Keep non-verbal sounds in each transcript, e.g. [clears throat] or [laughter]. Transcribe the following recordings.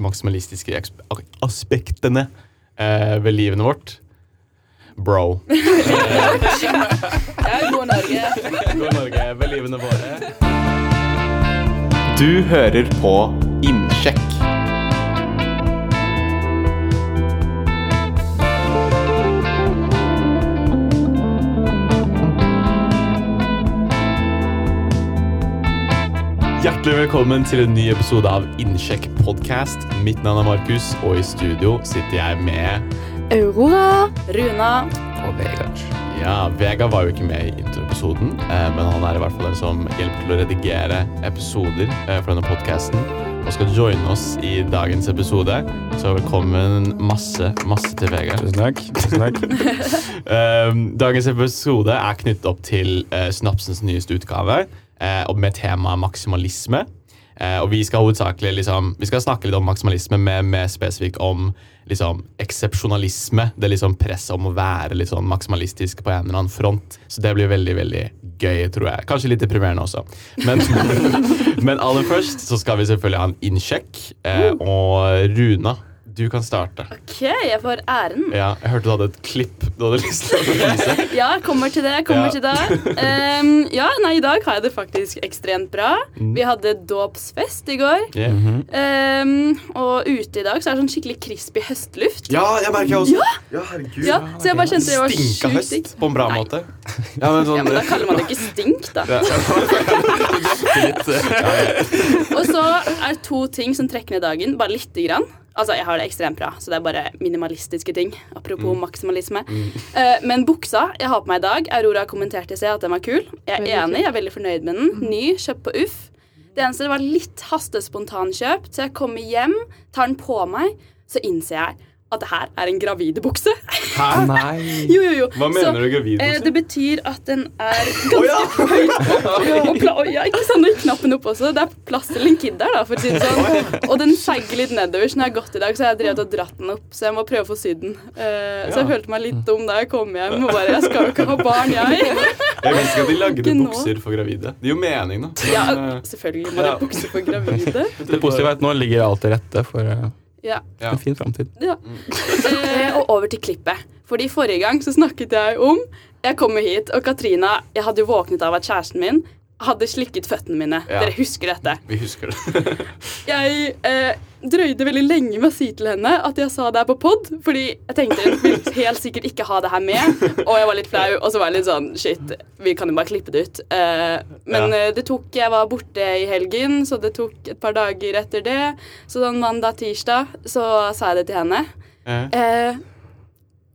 maksimalistiske aspektene eh, ved livene vårt. Bro. [laughs] ja, god Norge. God Norge ved livene våre. Du hører på Innsjekk. Hjertelig velkommen til en ny episode av Innsjekk podcast. Mitt navn er Markus, og i studio sitter jeg med Aurora, Runa og Vegard. Ja, Vegard var jo ikke med i introepisoden, eh, men han er i hvert fall den som hjelper til å redigere episoder eh, for denne podcasten og skal joine oss i dagens episode. Så velkommen masse, masse til Vegard. Tusen takk. Tusen takk. um, [laughs] dagens episode er knyttet opp til uh, Snapsens nyeste utgave eh, og med temaet maksimalisme. Eh, og vi skal hovedsakelig liksom, vi skal snakke litt om maksimalisme, med, mer spesifikt om liksom, eksepsjonalisme. Det er liksom presset om å være litt sånn maksimalistisk på en eller annen front. Så det blir veldig veldig gøy, tror jeg. Kanskje litt deprimerende også. Men, [laughs] men aller først så skal vi selvfølgelig ha en innsjekk. Eh, og Runa du kan starte. Ok, jeg får æren. Ja, Jeg hørte du hadde et klipp du hadde lyst til å vise. [laughs] ja, kommer til det. kommer ja. til det. Um, ja, nei, I dag har jeg det faktisk ekstremt bra. Mm. Vi hadde dåpsfest i går. Yeah. Um, og ute i dag så er det sånn skikkelig crispy høstluft. Ja, jeg merker jeg også. Ja, ja herregud. Ja, så jeg bare kjente det var Stinka høst på en bra nei. måte. [laughs] Ja, men, sånn, ja, men da kaller man det ikke stink, da. [laughs] og så er det to ting som trekker ned dagen, bare lite grann. Altså, jeg har det ekstremt bra, så det er bare minimalistiske ting. Apropos mm. maksimalisme. Mm. Uh, [laughs] men buksa jeg har på meg i dag, Aurora kommenterte i seg at den var kul. Jeg er enig, jeg er veldig fornøyd med den. Mm. Ny, kjøpt på Uff. Det eneste det var litt hastespontankjøpt, så jeg kommer hjem, tar den på meg, så innser jeg at det her er en gravidebukse. Hæ? [laughs] Nei. jo, jo, jo. Hva mener så, du gravidebukse? Eh, det betyr at den er ganske oh, ja. [laughs] høyt og pla ja, ikke sant, og knappen opp også. Det er plass til en kid der, da, for å si det sånn. Og den seiger litt nedover, så når jeg har gått i dag, så har jeg drevet og dratt den opp. Så jeg må prøve å få sydd den. Eh, ja. Så jeg følte meg litt dum da jeg kom hjem og bare Jeg skal jo ikke ha barn, jeg. [laughs] Jeg visste ikke at de lagde bukser for gravide. Det gir jo mening, da. Ja, selvfølgelig må det bukser for gravide. Det positive er at nå ligger alt til rette for uh ja. En fin framtid. Ja. Eh, og over til klippet. Fordi Forrige gang så snakket jeg om Jeg kommer hit, og Katrina Jeg hadde jo våknet av at kjæresten min hadde slikket føttene mine. Ja. Dere husker dette? Vi husker det. [laughs] jeg eh, drøyde veldig lenge med å si til henne at jeg sa det her på pod, fordi jeg tenkte hun vil helt sikkert ikke ha det her med, og jeg var litt flau, og så var jeg litt sånn Shit, vi kan jo bare klippe det ut. Eh, men ja. Eh, det tok Jeg var borte i helgen, så det tok et par dager etter det. Så den mandag-tirsdag så sa jeg det til henne. Ja. Eh,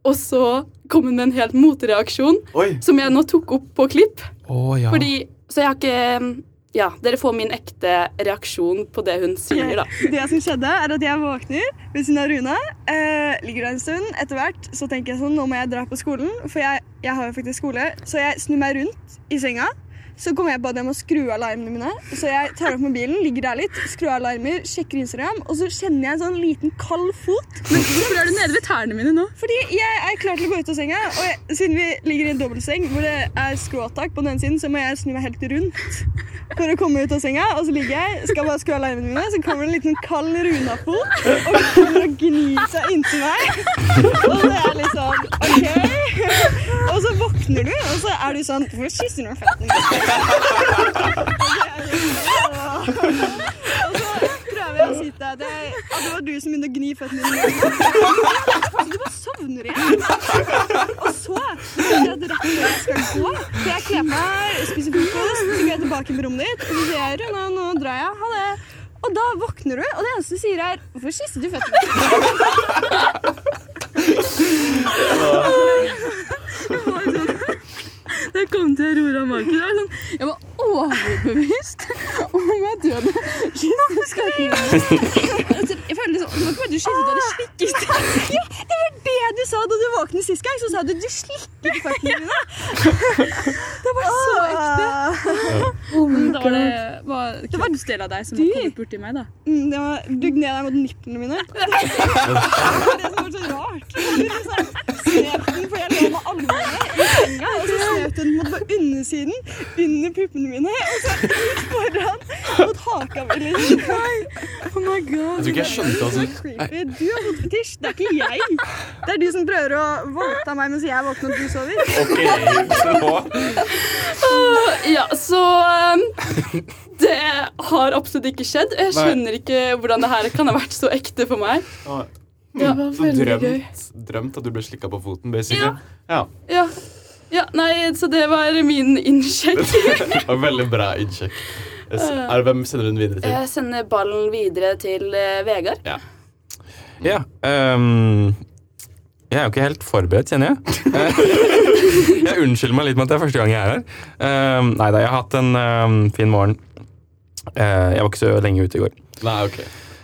og så kom hun med en helt motreaksjon, Oi. som jeg nå tok opp på klipp. Oh, ja. Fordi Så jeg har ikke ja, dere får min ekte reaksjon på det hun sier, da. [laughs] Det som skjedde, er at jeg våkner ved siden av Rune. Eh, ligger der en stund. Etter hvert så tenker jeg sånn, nå må jeg dra på skolen, for jeg, jeg har jo faktisk skole. Så jeg snur meg rundt i senga. Så kommer jeg på at jeg må skru av alarmene mine. Så jeg tar opp mobilen, ligger der litt, skrur av alarmer, sjekker Instagram, og så kjenner jeg en sånn liten kald fot. Men hvorfor er du nede ved tærne mine nå? Fordi jeg er klar til å gå ut av senga, og jeg, siden vi ligger i en dobbeltseng hvor det er skråtak på den ene siden, så må jeg snu meg helt rundt for å komme ut av senga. Og så ligger jeg, skal bare skru av alarmene mine, så kommer det en liten kald runafot og kommer og gnir seg inntil meg. Og det er litt sånn OK. Og så våkner du, og så er du sånn Hvorfor kysser du meg? Og så prøver jeg å si til deg at det var du som begynte å gni føttene dine. Så du bare sovner igjen. Og så sier jeg rett før jeg skal gå, så jeg kler meg, spiser frokost, så går jeg tilbake på rommet ditt, og så sier jeg nå drar jeg. Ha det. Og da våkner du, og det eneste du sier, er 'Hvorfor kysset du føttene?' Kom til Aurora Marked, sånn, jeg var overbevist om at du hadde kysset skattene. Liksom, Det var ikke bare du kysset, du hadde slikket. Ja, det var det du sa da du våknet sist gang. Så sa du du slikket føttene dine. [laughs] Det var så ekte. Oh da var det var det kroppsdel av deg som var kommet borti meg, da. Mm, det var, dugg ned deg mot nipplene mine. [laughs] Det var det som var så rart. Du liksom, for jeg lå med alvoret senga, og så slet den mot undersiden, under puppene mine, og så ut foran mot haka mi. Liksom. Oh my god. Jeg tror ikke jeg skjønte Så altså. creepy. Du har fått fetisj, det er ikke jeg. Det er du som prøver å voldta meg mens jeg våkner og du sover. Ok, så Ja, så um, Det har absolutt ikke skjedd. Jeg skjønner ikke hvordan det her kan ha vært så ekte for meg. Ja, Så drømt, drømt at du ble slikka på foten, basically. Ja. Ja. ja, nei, så det var min innsjekk. [laughs] Det var Veldig bra innsjekk. Jeg Er Hvem sender du den videre til? Jeg sender ballen videre til uh, Vegard. Ja. Ja. um, jeg er jo ikke helt forberedt, kjenner jeg. [laughs] jeg unnskylder meg litt med at det er første gang jeg er her. Um, nei da, jeg har hatt en um, fin morgen. Uh, jeg var ikke så lenge ute i går. Nei, ok.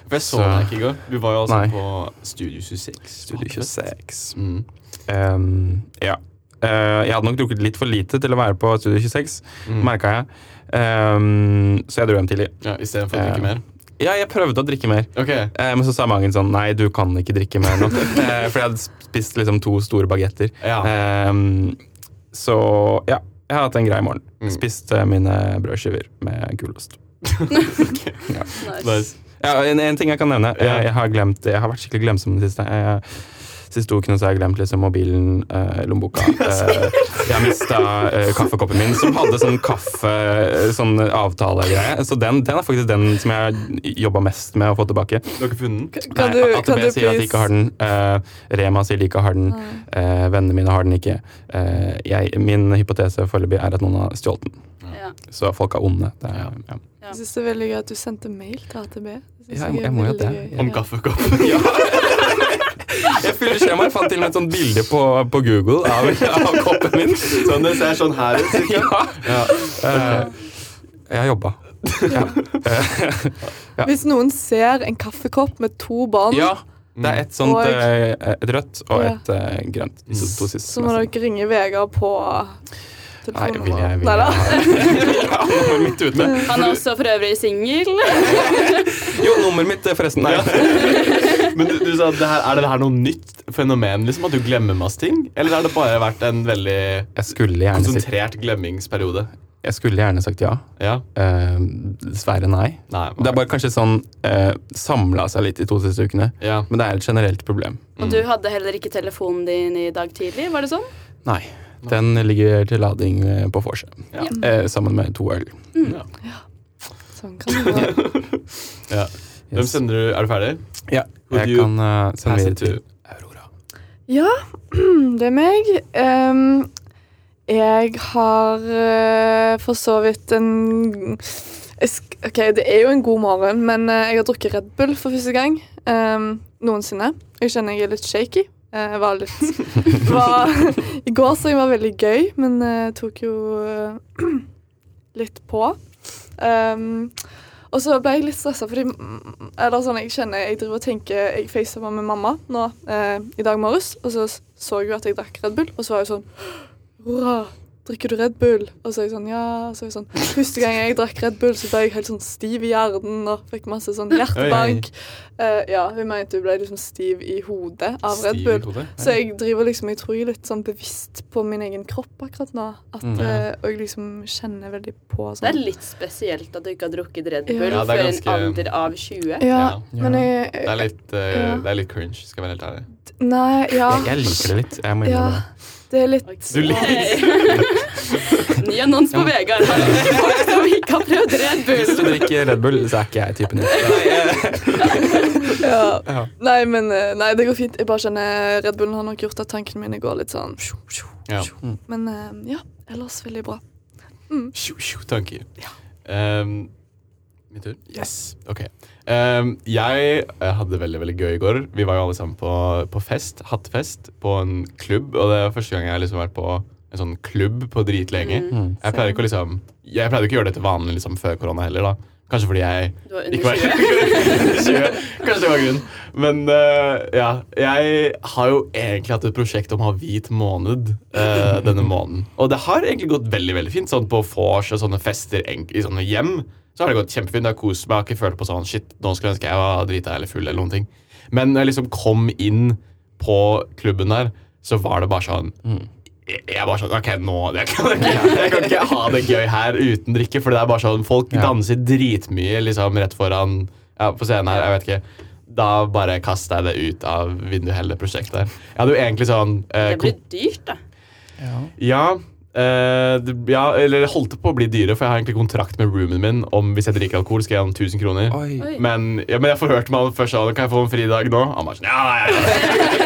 For jeg så Så- deg ikke i går. Vi var jo altså Nei. på Studio 26. Studio 26. Mm. Um, ja. Uh, jeg hadde nok drukket litt for lite til å være på Studio 26, Mm. merka jeg. Ehm, så jeg dro hjem tidlig. Ja, Istedenfor å drikke Eh, mer? Ja, jeg prøvde å drikke mer. okay. Eh, men så sa magen sånn Nei, du kan ikke drikke mer nå. [laughs] eh, for jeg hadde spist liksom to store bagetter. Ja. Ehm, så ja, jeg har hatt en grei morgen. Mm. Spist eh, mine brødskiver med gulost. [laughs] Nice. Nice. Ja, en, en ting jeg kan nevne. Ja. Jeg, jeg, har glemt, jeg har vært skikkelig glemsom i det siste. Jeg, siste ukene så har jeg glemt liksom mobilen, eh, lommeboka. [laughs] Eh, jeg har mista eh, kaffekoppen min, som hadde sånn kaffe Sånn avtalegreie. Så den, den er faktisk den som jeg har jobba mest med å få tilbake. Du har ikke funnet den? Kan Nei, du, AtB kan du sier at de ikke har den. eh, Rema sier de ikke har den. eh, vennene mine har den ikke. Eh, jeg, min hypotese foreløpig er at noen har stjålet den. Ja. Så folk er onde. Det er, ja. Jeg syns det er veldig gøy at du sendte mail til AtB. Ja, jeg jeg må jo det. gøy. Om Ja. [laughs] Jeg fyller skjemaet. Fant til og med et sånt bilde på, på Google av, av koppen min. Sånn, det ser sånn her ut. cirka. Ja. Ja. Eh, jeg har jobba. Ja. Eh, Ja. Hvis noen ser en kaffekopp med to bånd, ja. Det er et sånt Og- eh, et rødt og Ja. et uh, grønt. Så, så må dere ringe Vegard på Nei, vil jeg, vil Nei da. jeg. [laughs] ja, nummeret mitt ute. Han er også for øvrig singel. Jo, nummeret mitt, forresten. Nei. Men du, du sa det her, Er det her noe nytt fenomen? liksom At du glemmer masse ting? Eller har det bare vært en veldig konsentrert glemmingsperiode? jeg skulle gjerne sagt ja. Ja? Eh, dessverre nei. Nei. Det er bare kanskje sånn uh, samla seg litt de to siste ukene. Ja. Men det er et generelt problem. Og du hadde heller ikke telefonen din i dag tidlig, var det sånn? Nei. Den ligger til lading eh, på vorset. Ja. Eh, sammen med to øl. ja. Sånn kan det [laughs] ja. Hvem sender du? Er du ferdig? Ja, Would jeg kan uh, sende videre til Aurora. Ja, [clears throat] det er meg. Um, jeg har uh, for så vidt en sk Ok, det er jo en god morgen, men uh, jeg har drukket Red Bull for første gang um, noensinne. Jeg kjenner jeg er litt shaky. Eh, Jeg var litt [laughs] var, I går så jeg var veldig gøy, men uh, tok jo [clears throat] litt på. Ehm, og så ble jeg litt stressa, fordi mm, eller sånn, jeg kjenner jeg driver og tenker Jeg facetimer med mamma nå eh, i dag morges, og så så jeg at jeg drakk Red Bull, og så var jeg sånn [gasps] Hurra, drikker du Red Bull? Og så er jeg sånn, ja. Så er jeg sånn, Første gang jeg drakk Red Bull, så ble jeg helt sånn stiv i hjernen og fikk masse sånn hjertebank. Uh, ja, hun mente hun ble liksom stiv i hodet av Red Stiv Bull. hodet? Så jeg driver liksom, jeg tror jeg er litt sånn bevisst på min egen kropp akkurat nå. At, Mm. eh, og jeg liksom kjenner veldig på Det er sånn. litt spesielt at du ikke har drukket Red Bull Ja, før ganske- en alder av 20. Ja, Ja. men jeg, Det er litt, uh, Ja. det er litt cringe, skal jeg være helt ærlig. Nei, ja. Jeg, jeg liker det litt. Jeg må Ja, innrømme det. Det er litt Du liker [laughs] Ny annons på Vegard. Folk som ikke har prøvd Red Hvis du drikker Red Bull, så er ikke jeg typen din. [laughs] Ja. Ja. Nei, men eh, Nei, det går fint. Jeg bare kjenner Red Bullen har nok gjort at tankene mine går litt sånn Ja. Men eh, ja, ellers veldig bra. Mm. tanker. Um, min tur? Yes. Ok. Um, jeg hadde hadde veldig veldig gøy i går. Vi var jo alle sammen på, på fest, hattefest, på en klubb. Og det var første gang jeg liksom har vært på en sånn klubb på dritlenge. Mm. Jeg pleier ikke å liksom Jeg pleide ikke å gjøre dette vanlig liksom, før korona heller. da Kanskje fordi jeg var ikke var under 20. 20. Kanskje det var grunnen. Men uh, ja, jeg har jo egentlig hatt et prosjekt om å ha hvit måned uh, denne måneden. Og det har egentlig gått veldig veldig fint. Sånn på vors og sånne fester i sånne hjem. Så har det gått kjempefint. Det har kost meg. Jeg har ikke følt på sånn shit, nå skulle jeg ønske jeg var drita eller full. eller noen ting Men når jeg liksom kom inn på klubben der, så var det bare sånn jeg jeg bare sånn Ok, nå jeg kan, ikke, jeg kan ikke ha det gøy her uten drikke. For det er bare sånn Folk Ja. danser dritmye liksom rett foran ja, på scenen her. Jeg vet ikke. Da bare kasta jeg det ut av vinduet, hele det prosjektet der. Jeg hadde jo egentlig sånn eh, Det blir dyrt, da. ja, eh, det, ja, eller det holdt på å bli dyre, for jeg har egentlig kontrakt med roomien min om hvis jeg drikker alkohol, skal jeg ha 1000 kroner. Oi. Men, ja, men jeg forhørte meg først sånn, Kan jeg få en fridag nå? Han bare sånn, ja, ja, ja. [laughs]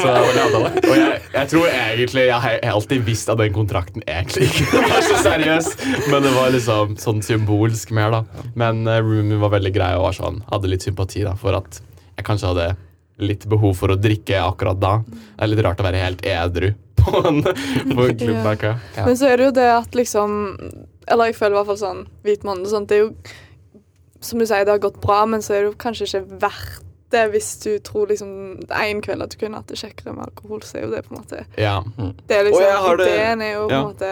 Så, og jeg, jeg tror egentlig Jeg har alltid visst at den kontrakten egentlig ikke [laughs] var så seriøs, men det var liksom sånn symbolsk mer, da. Men uh, roomien var veldig grei og var sånn, hadde litt sympati da, for at jeg kanskje hadde litt behov for å drikke akkurat da. Det er litt rart å være helt edru på en, på en. Ja. Men så er det jo det at liksom Eller jeg føler i hvert fall sånn hvit måned og sånt, det er jo Som du sier, det har gått bra, men så er det jo kanskje ikke verdt det hvis du tror liksom en kveld at du kunne hatt det kjekkere med alkohol, så er jo det på en måte Ja. Det er liksom Og det- Ideen er jo på ja. en måte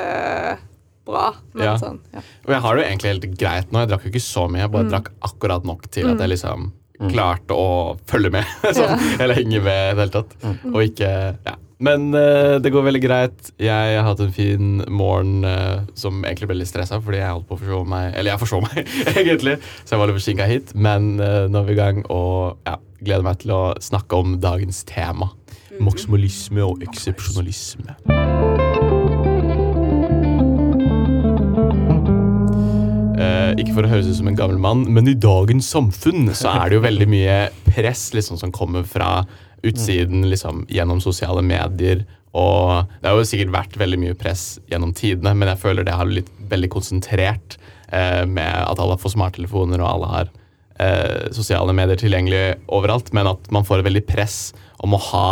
bra, men Ja. sånn ja. Og jeg har det jo egentlig helt greit nå. Jeg drakk jo ikke så mye. Jeg bare Mm. drakk akkurat nok til at jeg liksom Mm. klarte å følge med. [laughs] sånn, Eller henge med i det hele tatt. Mm. Og ikke Ja. Men uh, det går veldig greit. Jeg har hatt en fin morgen uh, som egentlig ble litt stressa, fordi jeg holdt på å forså meg Eller jeg forså meg, [laughs] egentlig, så jeg var litt forsinka hit. Men uh, nå er vi i gang, og ja, gleder meg til å snakke om dagens tema. Maksimalisme og eksepsjonalisme. Ikke for å høres ut som en gammel mann, men i dagens samfunn så er det jo veldig mye press liksom, som kommer fra utsiden liksom, gjennom sosiale medier. Og det har jo sikkert vært veldig mye press gjennom tidene, men jeg føler det har blitt veldig konsentrert eh, med at alle får smarttelefoner og alle har eh, sosiale medier tilgjengelig overalt, men at man får veldig press om å ha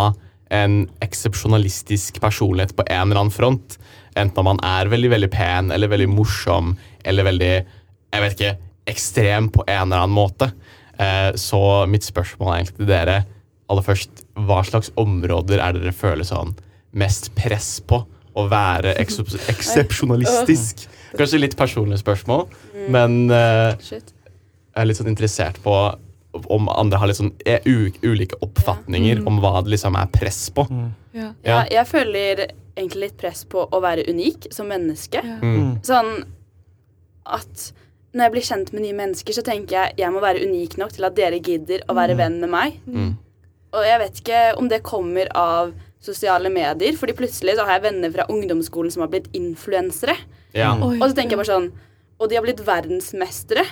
en eksepsjonalistisk personlighet på en eller annen front. Enten om man er veldig veldig pen eller veldig morsom eller veldig jeg vet ikke, ekstrem på en eller annen måte. Eh, så mitt spørsmål er egentlig til dere aller først, hva slags områder er dere føler sånn mest press på å være [laughs] eksepsjonalistisk? Kanskje litt personlige spørsmål, men eh, jeg er litt sånn interessert på om andre har litt sånn er u ulike oppfatninger om hva det liksom er press på. Ja. Ja. Jeg, føler egentlig litt press på å være unik som menneske. Ja. Mm. Sånn at når jeg blir kjent med nye mennesker, så tenker jeg jeg må være unik nok til at dere gidder å være venn med meg. Mm. Og jeg vet ikke om det kommer av sosiale medier, fordi plutselig så har jeg venner fra ungdomsskolen som har blitt influensere. Ja. Og så tenker jeg bare sånn Og de har blitt verdensmestere.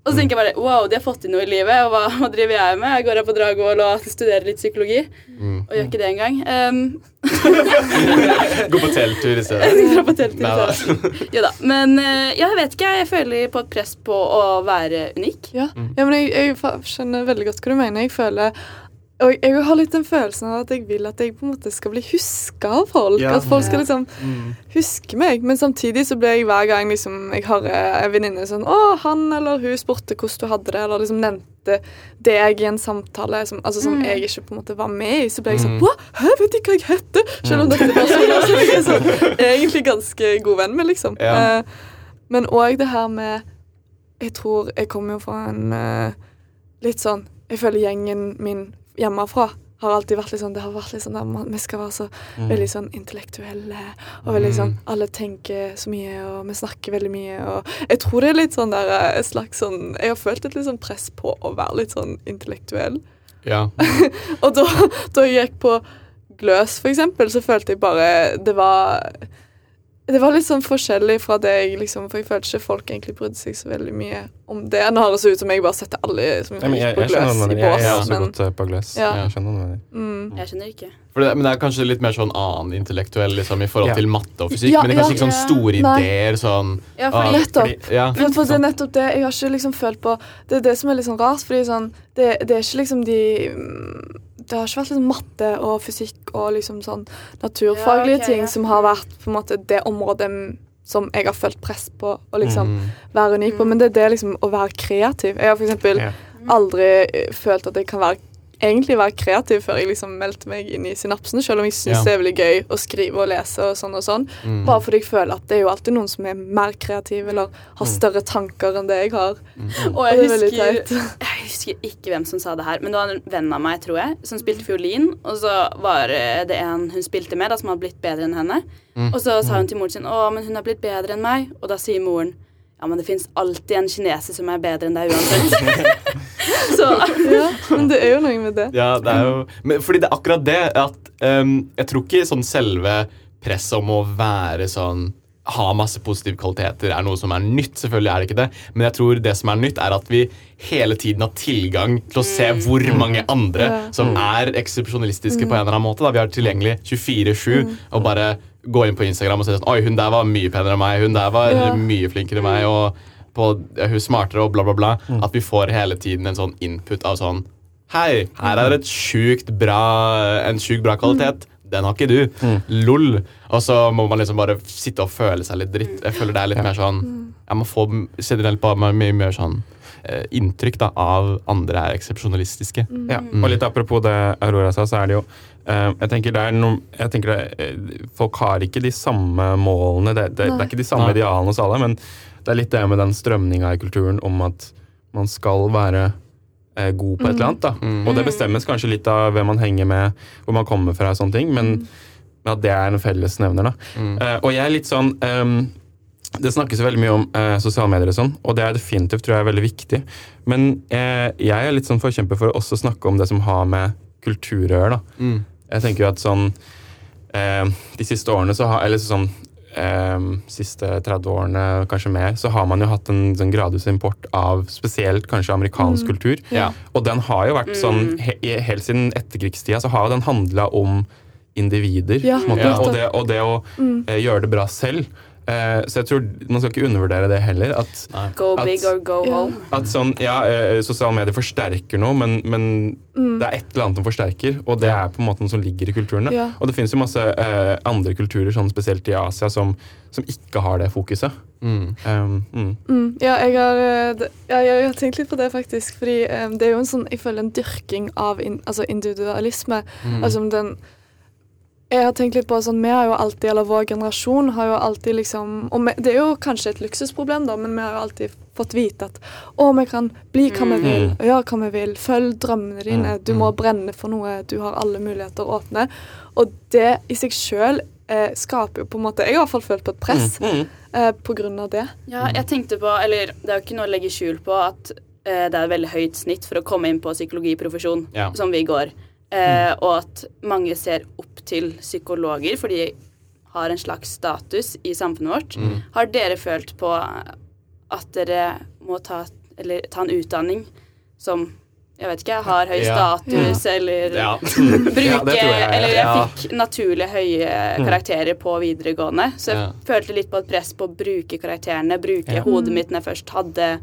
Og så tenker jeg bare wow, de har fått til noe i livet, og hva, hva driver jeg med? Jeg går her på Dragvoll og studerer litt psykologi, Mm. og gjør ikke det engang. Um, [laughs] Gå på telttur i stedet. [laughs] jeg drar på telt i Nei da. stedet. Jo da. Men eh, ja, jeg vet ikke. Jeg føler på et press på å være unik. Ja, ja men jeg, jeg skjønner veldig godt hva du mener. Jeg føler og jeg har litt den følelsen av at jeg vil at jeg på en måte skal bli huska av folk. Ja. At folk skal liksom Mm. huske meg. Men samtidig så blir jeg hver gang liksom, jeg har en venninne sånn 'Å, han eller hun spurte hvordan du hadde det', eller liksom nevnte deg i en samtale som, altså, som Mm. jeg ikke på en måte var med i, så ble jeg sånn Mm. 'Hva? Hæ, vet ikke hva jeg heter?' Selv om dette er så som jeg er sånn, egentlig ganske god venn med, liksom. Ja. Eh, men òg det her med Jeg tror jeg kommer jo fra en eh, litt sånn Jeg føler gjengen min hjemmefra har alltid vært litt sånn Det har vært litt sånn at Vi skal være så veldig sånn intellektuelle og veldig sånn Alle tenker så mye, og vi snakker veldig mye, og Jeg tror det er litt sånn der eh, et slags sånn Jeg har følt et litt sånn press på å være litt sånn intellektuell. Ja. [laughs] Og da, da jeg gikk på Gløs, for eksempel, så følte jeg bare Det var det var litt sånn forskjellig fra det jeg liksom For jeg følte ikke folk egentlig brydde seg så veldig mye om det. Nå høres det ut som jeg bare setter alle som Ja, jeg, jeg, på Gløs, i bås. Jeg, jeg har også Men, gått eh, på gløs. Ja. Jeg skjønner noe mm, Jeg skjønner ikke. For det, men det er kanskje litt mer sånn annen intellektuell liksom, i forhold Ja. til matte og fysikk. Ja, men det er kanskje ja. ikke sånn store ideer sånn Ja, ah, fordi Nettopp. ja. For, for det er nettopp det jeg har ikke liksom følt på Det er det som er litt sånn rart, fordi sånn Det, det er ikke liksom de Det har ikke vært liksom matte og fysikk og liksom sånn naturfaglige Ja, okay, ting ja. som har vært på en måte det området mm, som jeg har følt press på å liksom Mm. være unik på. Men det er det liksom å være kreativ. Jeg har for eksempel Ja. aldri eh, følt at jeg kan være egentlig være kreativ før jeg liksom meldte meg inn i synapsen, selv om jeg syns Ja. det er veldig gøy å skrive og lese og sånn og sånn. Mm. Bare fordi jeg føler at det er jo alltid noen som er mer kreativ eller har Mm. større tanker enn det jeg har. Mm. [laughs] Og jeg det er veldig husker, teit. [laughs] jeg husker ikke hvem som sa det her, men det var en venn av meg, tror jeg, som spilte fiolin. Og så var det en hun spilte med, da, som hadde blitt bedre enn henne. Mm. Og så sa hun til moren sin 'Å, men hun har blitt bedre enn meg'. Og da sier moren 'Ja, men det fins alltid en kineser som er bedre enn deg uansett'. [laughs] så Ja, men det er jo noe med det. Ja, det er jo men, Fordi det er akkurat det at um, Jeg tror ikke sånn selve presset om å være sånn ha masse positive kvaliteter er noe som er nytt. selvfølgelig er det ikke det, Men jeg tror det som er nytt, er at vi hele tiden har tilgang til å se hvor mange andre som er eksepsjonalistiske på en eller annen måte. Da. Vi har tilgjengelig 24-7 og bare gå inn på Instagram og se sånn Oi, hun der var mye penere enn meg. Hun der var Ja. mye flinkere enn meg. Og på, ja, hun er smartere og bla, bla, bla. At vi får hele tiden en sånn input av sånn Hei, her er et sjukt bra, en sjukt bra kvalitet. Den har ikke du. Lol. Og så må man liksom bare sitte og føle seg litt dritt. Jeg føler det er litt mer sånn Jeg må få generelt bare mye mer sånn eh, inntrykk da, av andre er eksepsjonalistiske. Ja, og litt apropos det Aurora sa, så er det jo eh, jeg tenker det er noe, jeg tenker det, eh, Folk har ikke de samme målene. Det, det, det er ikke de samme Nei. idealene hos alle, men det er litt det med den strømninga i kulturen om at man skal være god på et eller annet. da. Mm. Og det bestemmes kanskje litt av hvem man henger med, hvor man kommer fra og sånne ting, men at det er en fellesnevner. da. Mm. Eh, og jeg er litt sånn um, Det snakkes veldig mye om eh, sosiale medier, og sånn, og det er definitivt tror jeg veldig viktig. Men eh, jeg er litt sånn forkjemper for å også snakke om det som har med kultur å gjøre. Mm. Jeg tenker jo at sånn eh, De siste årene så har Eller sånn eh, siste 30 årene, kanskje mer, så har man jo hatt en sånn gradvis import av spesielt kanskje amerikansk kultur. Ja. Og den har jo vært sånn he Helt siden etterkrigstida så har jo den handla om individer. Ja, på en måte, Ja. og, det, og det å eh, gjøre det bra selv. Eh, så jeg tror man skal ikke undervurdere det heller. At, go At- big or go Ja. home. at sånn, ja, eh, sosiale medier forsterker noe, men, men det er et eller annet som forsterker, og det er på en måte noe som ligger i kulturen. Ja. Og det finnes jo masse uh, andre kulturer, sånn spesielt i Asia, som, som ikke har det fokuset. Mm. Um, mm. Mm, ja, jeg har, ja, jeg har tenkt litt på det, faktisk. Fordi um, det er jo en sånn, jeg føler en dyrking av in, altså individualisme. Mm. Altså den Jeg har tenkt litt på sånn, Vi har jo alltid, eller vår generasjon har jo alltid liksom Og vi, det er jo kanskje et luksusproblem, da, men vi har jo alltid fått vite at å, vi kan bli hva vi vil, Mm. og gjøre hva vi vil. Følg drømmene dine. Mm, Du må brenne for noe. Du har alle muligheter åpne. Og det i seg sjøl eh, skaper jo på en måte Jeg har i hvert fall følt på et press Mm. eh, på grunn av det. Ja, jeg tenkte på, eller det er jo ikke noe å legge skjul på at eh, det er et veldig høyt snitt for å komme inn på psykologiprofesjon, Ja. som vi går. Eh, Og at mange ser opp til psykologer for de har en slags status i samfunnet vårt. Mm. Har dere følt på at dere må ta, eller, ta en utdanning som jeg vet ikke, har høy Ja. status, eller Ja. [laughs] bruke Ja, jeg. Eller jeg fikk naturlig høye karakterer på videregående, så jeg følte litt på et press på å bruke karakterene, bruke hodet mitt når jeg først hadde et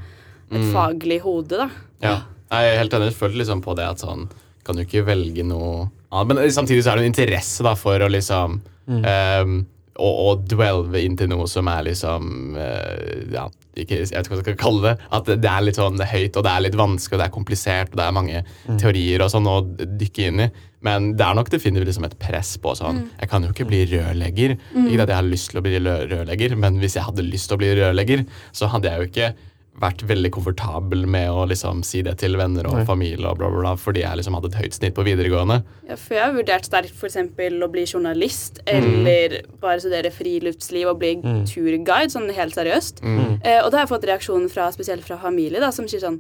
Mm. faglig hode, da. Ja, jeg er helt enig. Jeg følte liksom på det at sånn Kan du ikke velge noe annet? Men samtidig så er det en interesse da for å liksom ehm, å, å dvelve inn til noe som er liksom uh, Ja, ikke, jeg vet ikke hva jeg skal kalle det. At det, det er litt sånn høyt, og det er litt vanskelig, og det er komplisert, og det er mange teorier og sånn å dykke inn i. Men det er nok definitivt liksom et press på sånn Jeg kan jo ikke bli rørlegger. Ikke at jeg har lyst til å bli rørlegger, men hvis jeg hadde lyst til å bli rørlegger, så hadde jeg jo ikke vært veldig komfortabel med å liksom si det til venner og Nei. familie og bla, bla, bla, fordi jeg liksom hadde et høyt snitt på videregående. Ja, for jeg har vurdert sterkt f.eks. å bli journalist, eller bare studere friluftsliv og bli Mm. turguide, sånn helt seriøst. Mm. Eh, og da har jeg fått reaksjonen fra, spesielt fra familie da, som sier sånn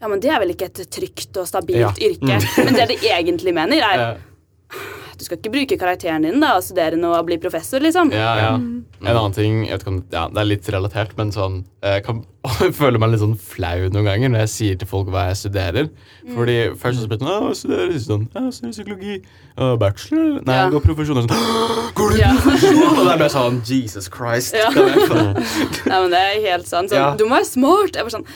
Ja, men det er vel ikke et trygt og stabilt Ja. yrke. Men det de egentlig mener, er du skal ikke bruke karakteren din da og studere noe og bli professor, liksom. ja, ja. En annen ting jeg vet ikke om, ja, Det er litt relatert, men sånn Jeg kan [laughs] føle meg litt sånn flau noen ganger når jeg sier til folk hva jeg studerer. Fordi først så spør de sånn, «Å, hva studerer du? Sånn, jeg studerer psykologi. «Å, bachelor? Nei, Ja. jeg går profesjon. Og sånn, går du Ja. profesjon? Og det er bare sånn Jesus Christ. Ja. [laughs] Jeg Nei, men det er helt sant. Sånn, Ja. Du må være smart. Jeg var sånn.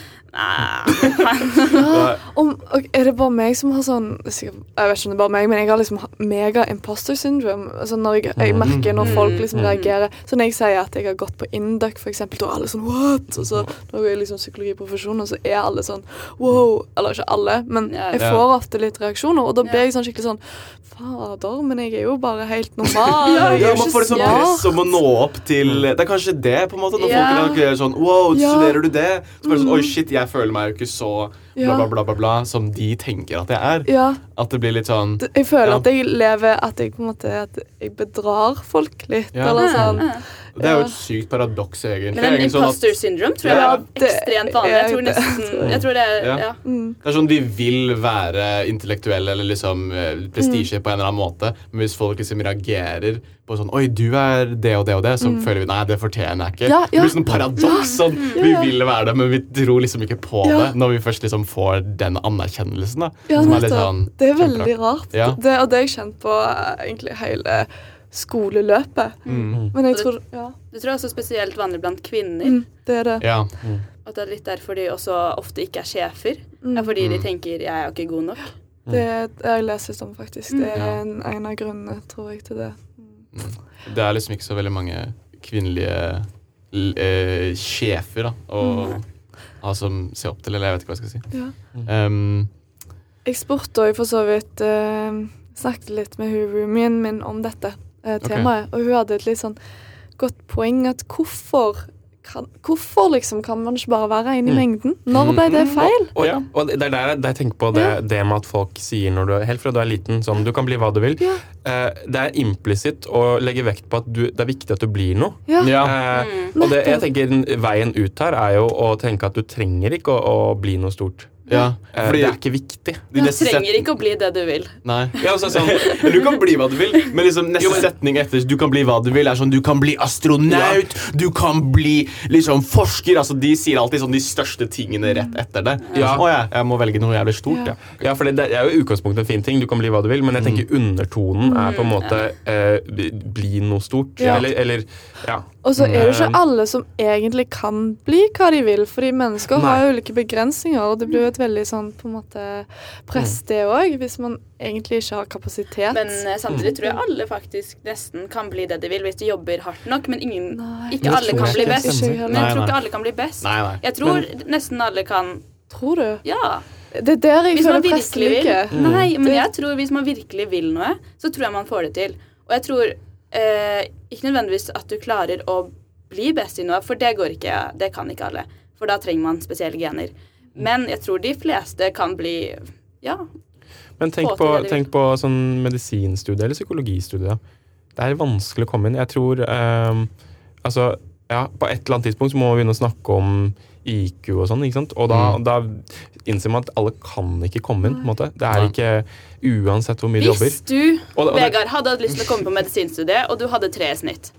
Om, og er det bare meg som har sånn Jeg vet ikke om det er bare meg, men jeg har liksom mega imposter syndrome. Altså når jeg, jeg merker når folk liksom Mm. reagerer Så når jeg sier at jeg har gått på Induc, eksempel, da er alle sånn what? Og så når jeg er liksom psykologiprofesjon, og så er alle sånn wow. Eller ikke alle, men jeg får ofte litt reaksjoner, og da blir jeg sånn skikkelig sånn Fader, men jeg er jo bare helt [laughs] normal. Ja, jeg Ja, er jo ikke smart. press om å nå opp til Det er kanskje det, på en måte. Når folk er sånn Wow, Ja. studerer du det? Så bare sånn, Oi, shit, jeg føler meg jo ikke så bla, bla, bla, bla, bla som de tenker at jeg er. Ja, At det blir litt sånn jeg føler Ja. at jeg lever At jeg på en måte At jeg bedrar folk litt, Ja. eller sånn. Det er jo et sykt paradoks, egentlig. Men en sånn at- imposter syndrome tror jeg Ja, er ekstremt vanlig. Jeg tror nesten Jeg tror det er Ja. ja. Mm. Det er sånn Vi vil være intellektuelle eller liksom prestisje mm. på en eller annen måte, men hvis folk liksom reagerer på sånn Oi, du er det og det og det, så føler vi Nei, det fortjener jeg ikke. Ja, Det blir sånn paradoks. Sånn, Ja, Vi vil være det, men vi tror liksom ikke på Ja. det når vi først liksom får den anerkjennelsen. da Ja, Som er litt sånn Det er veldig rart. Ja. Det, og det har jeg kjent på eh, egentlig hele skoleløpet. Mm. Men jeg Og tror Ja, Det tror jeg også er spesielt vanlig blant kvinner. mm, det er det. Ja. At det er litt derfor de også ofte ikke er sjefer. Mm. Er fordi de Mm. tenker 'jeg er jo ikke god nok'. Det har jeg lest litt om, faktisk. Det er Ja. en, en av grunnene, tror jeg, til det. Det er liksom ikke så veldig mange kvinnelige l- eh, sjefer da, å ha som ser opp til, eller jeg vet ikke hva jeg skal si. Ja. Um, Jeg spurte òg for så vidt uh, Snakket litt med hun roomien min om dette uh, temaet, og hun hadde et litt sånn godt poeng at hvorfor kan, Hvorfor liksom kan man ikke bare være en i Mm. mengden? Når ble det feil? Og, ja, og det er der, der jeg tenker på det, det med at folk sier når du, helt fra du er liten sånn, du kan bli hva du vil. Ja. Eh, det er implisitt å legge vekt på at du, det er viktig at du blir noe. Ja. ja. Eh, Mm. og det, jeg tenker Veien ut her er jo å tenke at du trenger ikke å, å bli noe stort. Ja. Eh, Fordi det er ikke viktig. Du trenger ikke å bli det du vil. Nei. Ja, altså, sånn, Du kan bli hva du vil, men liksom neste Jo, men- setning etter du kan bli hva du vil, er sånn du kan bli astronaut, du kan bli liksom forsker. Altså, De sier alltid sånn de største tingene rett etter det. Ja. Å ja, jeg må velge noe jævlig stort, ja. ja, for det, det er jo i utgangspunktet en fin ting. Du kan bli hva du vil, men jeg tenker undertonen er på en måte eh, bli noe stort. Ja. Eller, eller ja. Og så er det ikke Mm. alle som egentlig kan bli hva de vil, fordi mennesker Nei. har jo ulike begrensninger, og det blir jo et veldig sånn på en måte press, Mm. det òg, hvis man egentlig ikke har kapasitet. Men eh, samtidig tror jeg alle faktisk nesten kan bli det de vil hvis de jobber hardt nok. Men ingen, Nei. ikke alle kan bli best. Men jeg tror ikke alle kan bli best. Nei, nei. Jeg tror nesten alle kan Tror du? Ja. Det er der jeg Hvis man føler presset virkelig vil. ligger. Nei, men Det- jeg tror hvis man virkelig vil noe, så tror jeg man får det til. Og jeg tror eh, ikke nødvendigvis at du klarer å bli best i noe, for det går ikke. Det kan ikke alle. For da trenger man spesielle gener. Men jeg tror de fleste kan bli Ja. Men tenk på, tenk på sånn medisinstudie eller psykologistudie. Det er vanskelig å komme inn. Jeg tror eh, Altså, ja, på et eller annet tidspunkt så må vi begynne å snakke om IQ og sånn, ikke sant? Og da, Mm. da innser man at alle kan ikke komme inn, på en måte. Det er ikke Uansett hvor mye du jobber. Hvis du, Og og Vegard, hadde hatt lyst til å komme på medisinstudiet, og du hadde tre i snitt,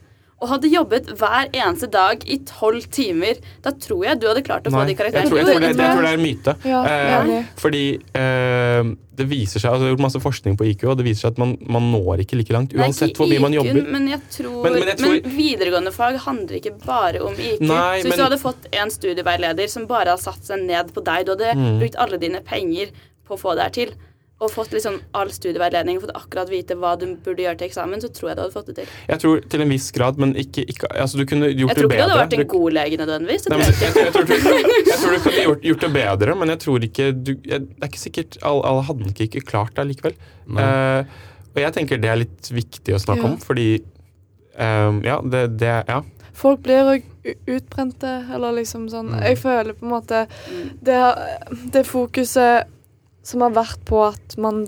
og hadde jobbet hver eneste dag i tolv timer, da tror jeg du hadde klart å få Nei, de jeg karakterene. tror, jeg, tror det, jeg tror det er en myte. Ja, Eh, fordi eh, det viser seg, altså Jeg har gjort masse forskning på IQ, og det viser seg at man, man når ikke like langt. Uansett hvor mye man jobber. Men, jeg tror, Men- men, men jeg tror- videregående fag handler ikke bare om IQ. Nei, så hvis men- du hadde fått en studieveileder som bare hadde satt seg ned på deg, du hadde Mm. brukt alle dine penger på å få det her til, og fått liksom all studieveiledning, fått akkurat vite hva du burde gjøre til eksamen, så tror jeg du hadde fått det til. Jeg tror til en viss grad, men ikke, ikke altså Du kunne gjort det bedre. Jeg tror ikke du hadde vært en god lege nødvendigvis. Nei, men jeg jeg, jeg, tror, du- jeg tror du kunne gjort, gjort det bedre, men jeg tror ikke du, jeg, Det er ikke sikkert Alle, all hadde nok ikke klart det likevel. Eh, og jeg tenker det er litt viktig å snakke Ja. om, fordi um, Ja, det, det Ja. Folk blir jo utbrente, eller liksom sånn Mm. Jeg føler på en måte Mm. det, det fokuset som har vært på at man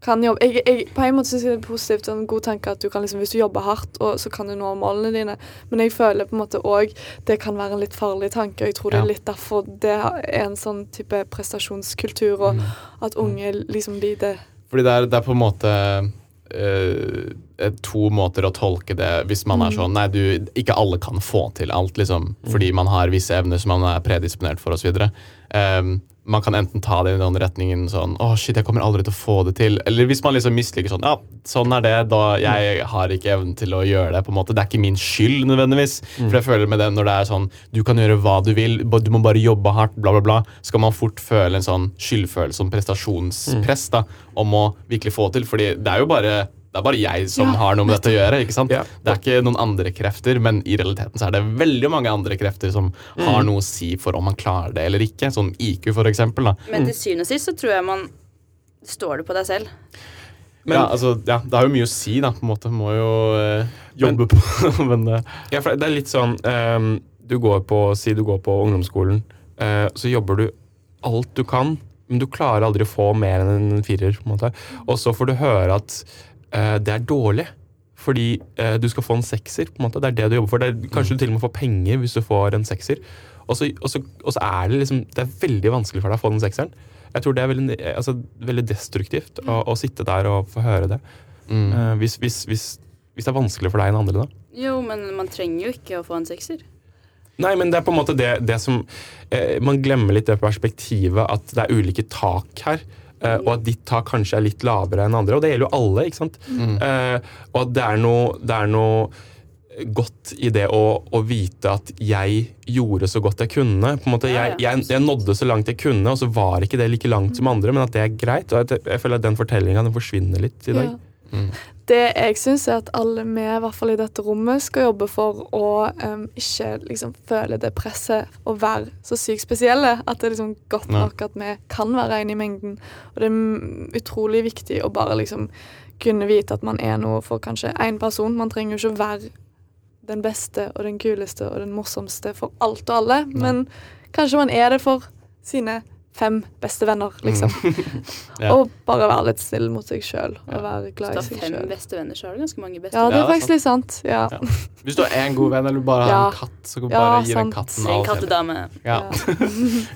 kan jobbe jeg, jeg, På en måte syns jeg det er positivt og en god tanke at du kan liksom, hvis du jobber hardt, og, så kan du nå målene dine. Men jeg føler på en måte òg det kan være en litt farlig tanke. og Jeg tror det er litt derfor det er en sånn type prestasjonskultur, og Mm. at unge liksom blir det. Fordi det er, det er på en måte eh, to måter å tolke det hvis man er Mm. sånn Nei, du, ikke alle kan få til alt, liksom. Fordi man har visse evner som man er predisponert for, osv. Um, man kan enten ta det i den retningen sånn Å, shit, jeg kommer aldri til å få det til. Eller hvis man liksom misliker sånn Ja, sånn er det. Da jeg har ikke evnen til å gjøre det. på en måte. Det er ikke min skyld nødvendigvis. For jeg føler med det når det er sånn Du kan gjøre hva du vil, du må bare jobbe hardt, bla, bla, bla. Skal man fort føle en sånn skyldfølelse sånn prestasjonspress da, om å virkelig få til. Fordi det er jo bare det er bare jeg som Ja, har noe med dette å gjøre. ikke sant? Ja. Det er ikke noen andre krefter, men i realiteten så er det veldig mange andre krefter som har noe å si for om man klarer det eller ikke. Sånn IQ, for eksempel. Da. Men til syvende og sist så tror jeg man står det på deg selv. Men- ja, altså, ja, det har jo mye å si, da. på en måte. Må jo eh, jobbe på [laughs] men eh, Ja, for det er litt sånn ehm, Du går på, Si du går på ungdomsskolen, eh, så jobber du alt du kan, men du klarer aldri å få mer enn en firer. på en måte. Og så får du høre at det er dårlig. Fordi eh, du skal få en sekser. på en måte. Det er det du jobber for. Det er, kanskje du til og med får penger hvis du får en sekser. Og så, og så, og så er det liksom Det er veldig vanskelig for deg å få den sekseren. Jeg tror det er veldig, altså, veldig destruktivt å, å sitte der og få høre det. mm. Uh, hvis, hvis, hvis, hvis det er vanskelig for deg enn andre, da. Jo, men man trenger jo ikke å få en sekser. Nei, men det er på en måte det, det som eh, Man glemmer litt det perspektivet at det er ulike tak her. Eh, og at ditt tak kanskje er litt lavere enn andre. Og det gjelder jo alle. ikke sant? Eh, og at det er noe, det er noe godt i det å, å vite at jeg gjorde så godt jeg kunne. På en måte, jeg, jeg, jeg nådde så langt jeg kunne, og så var ikke det like langt som andre, men at det er greit. og at jeg, jeg føler at den fortellinga forsvinner litt i dag. Ja. Mm. Det jeg syns, er at alle vi, i hvert fall i dette rommet, skal jobbe for å um, ikke liksom føle det presset å være så sykt spesielle. At det er liksom godt nok at vi kan være en i mengden. Og det er utrolig viktig å bare liksom kunne vite at man er noe for kanskje én person. Man trenger jo ikke å være den beste og den kuleste og den morsomste for alt og alle, men kanskje man er det for sine fem beste venner, liksom. [laughs] Ja. Og bare være litt snill mot seg sjøl og Ja. være Hvis glad du i har seg fem sjøl. beste venner, så har du ganske mange beste Ja, det er faktisk litt sant. Ja. Ja. Hvis du har én god venn, eller bare har Ja. en katt, så kan du Ja, bare gi den katten av kattedame. Ja.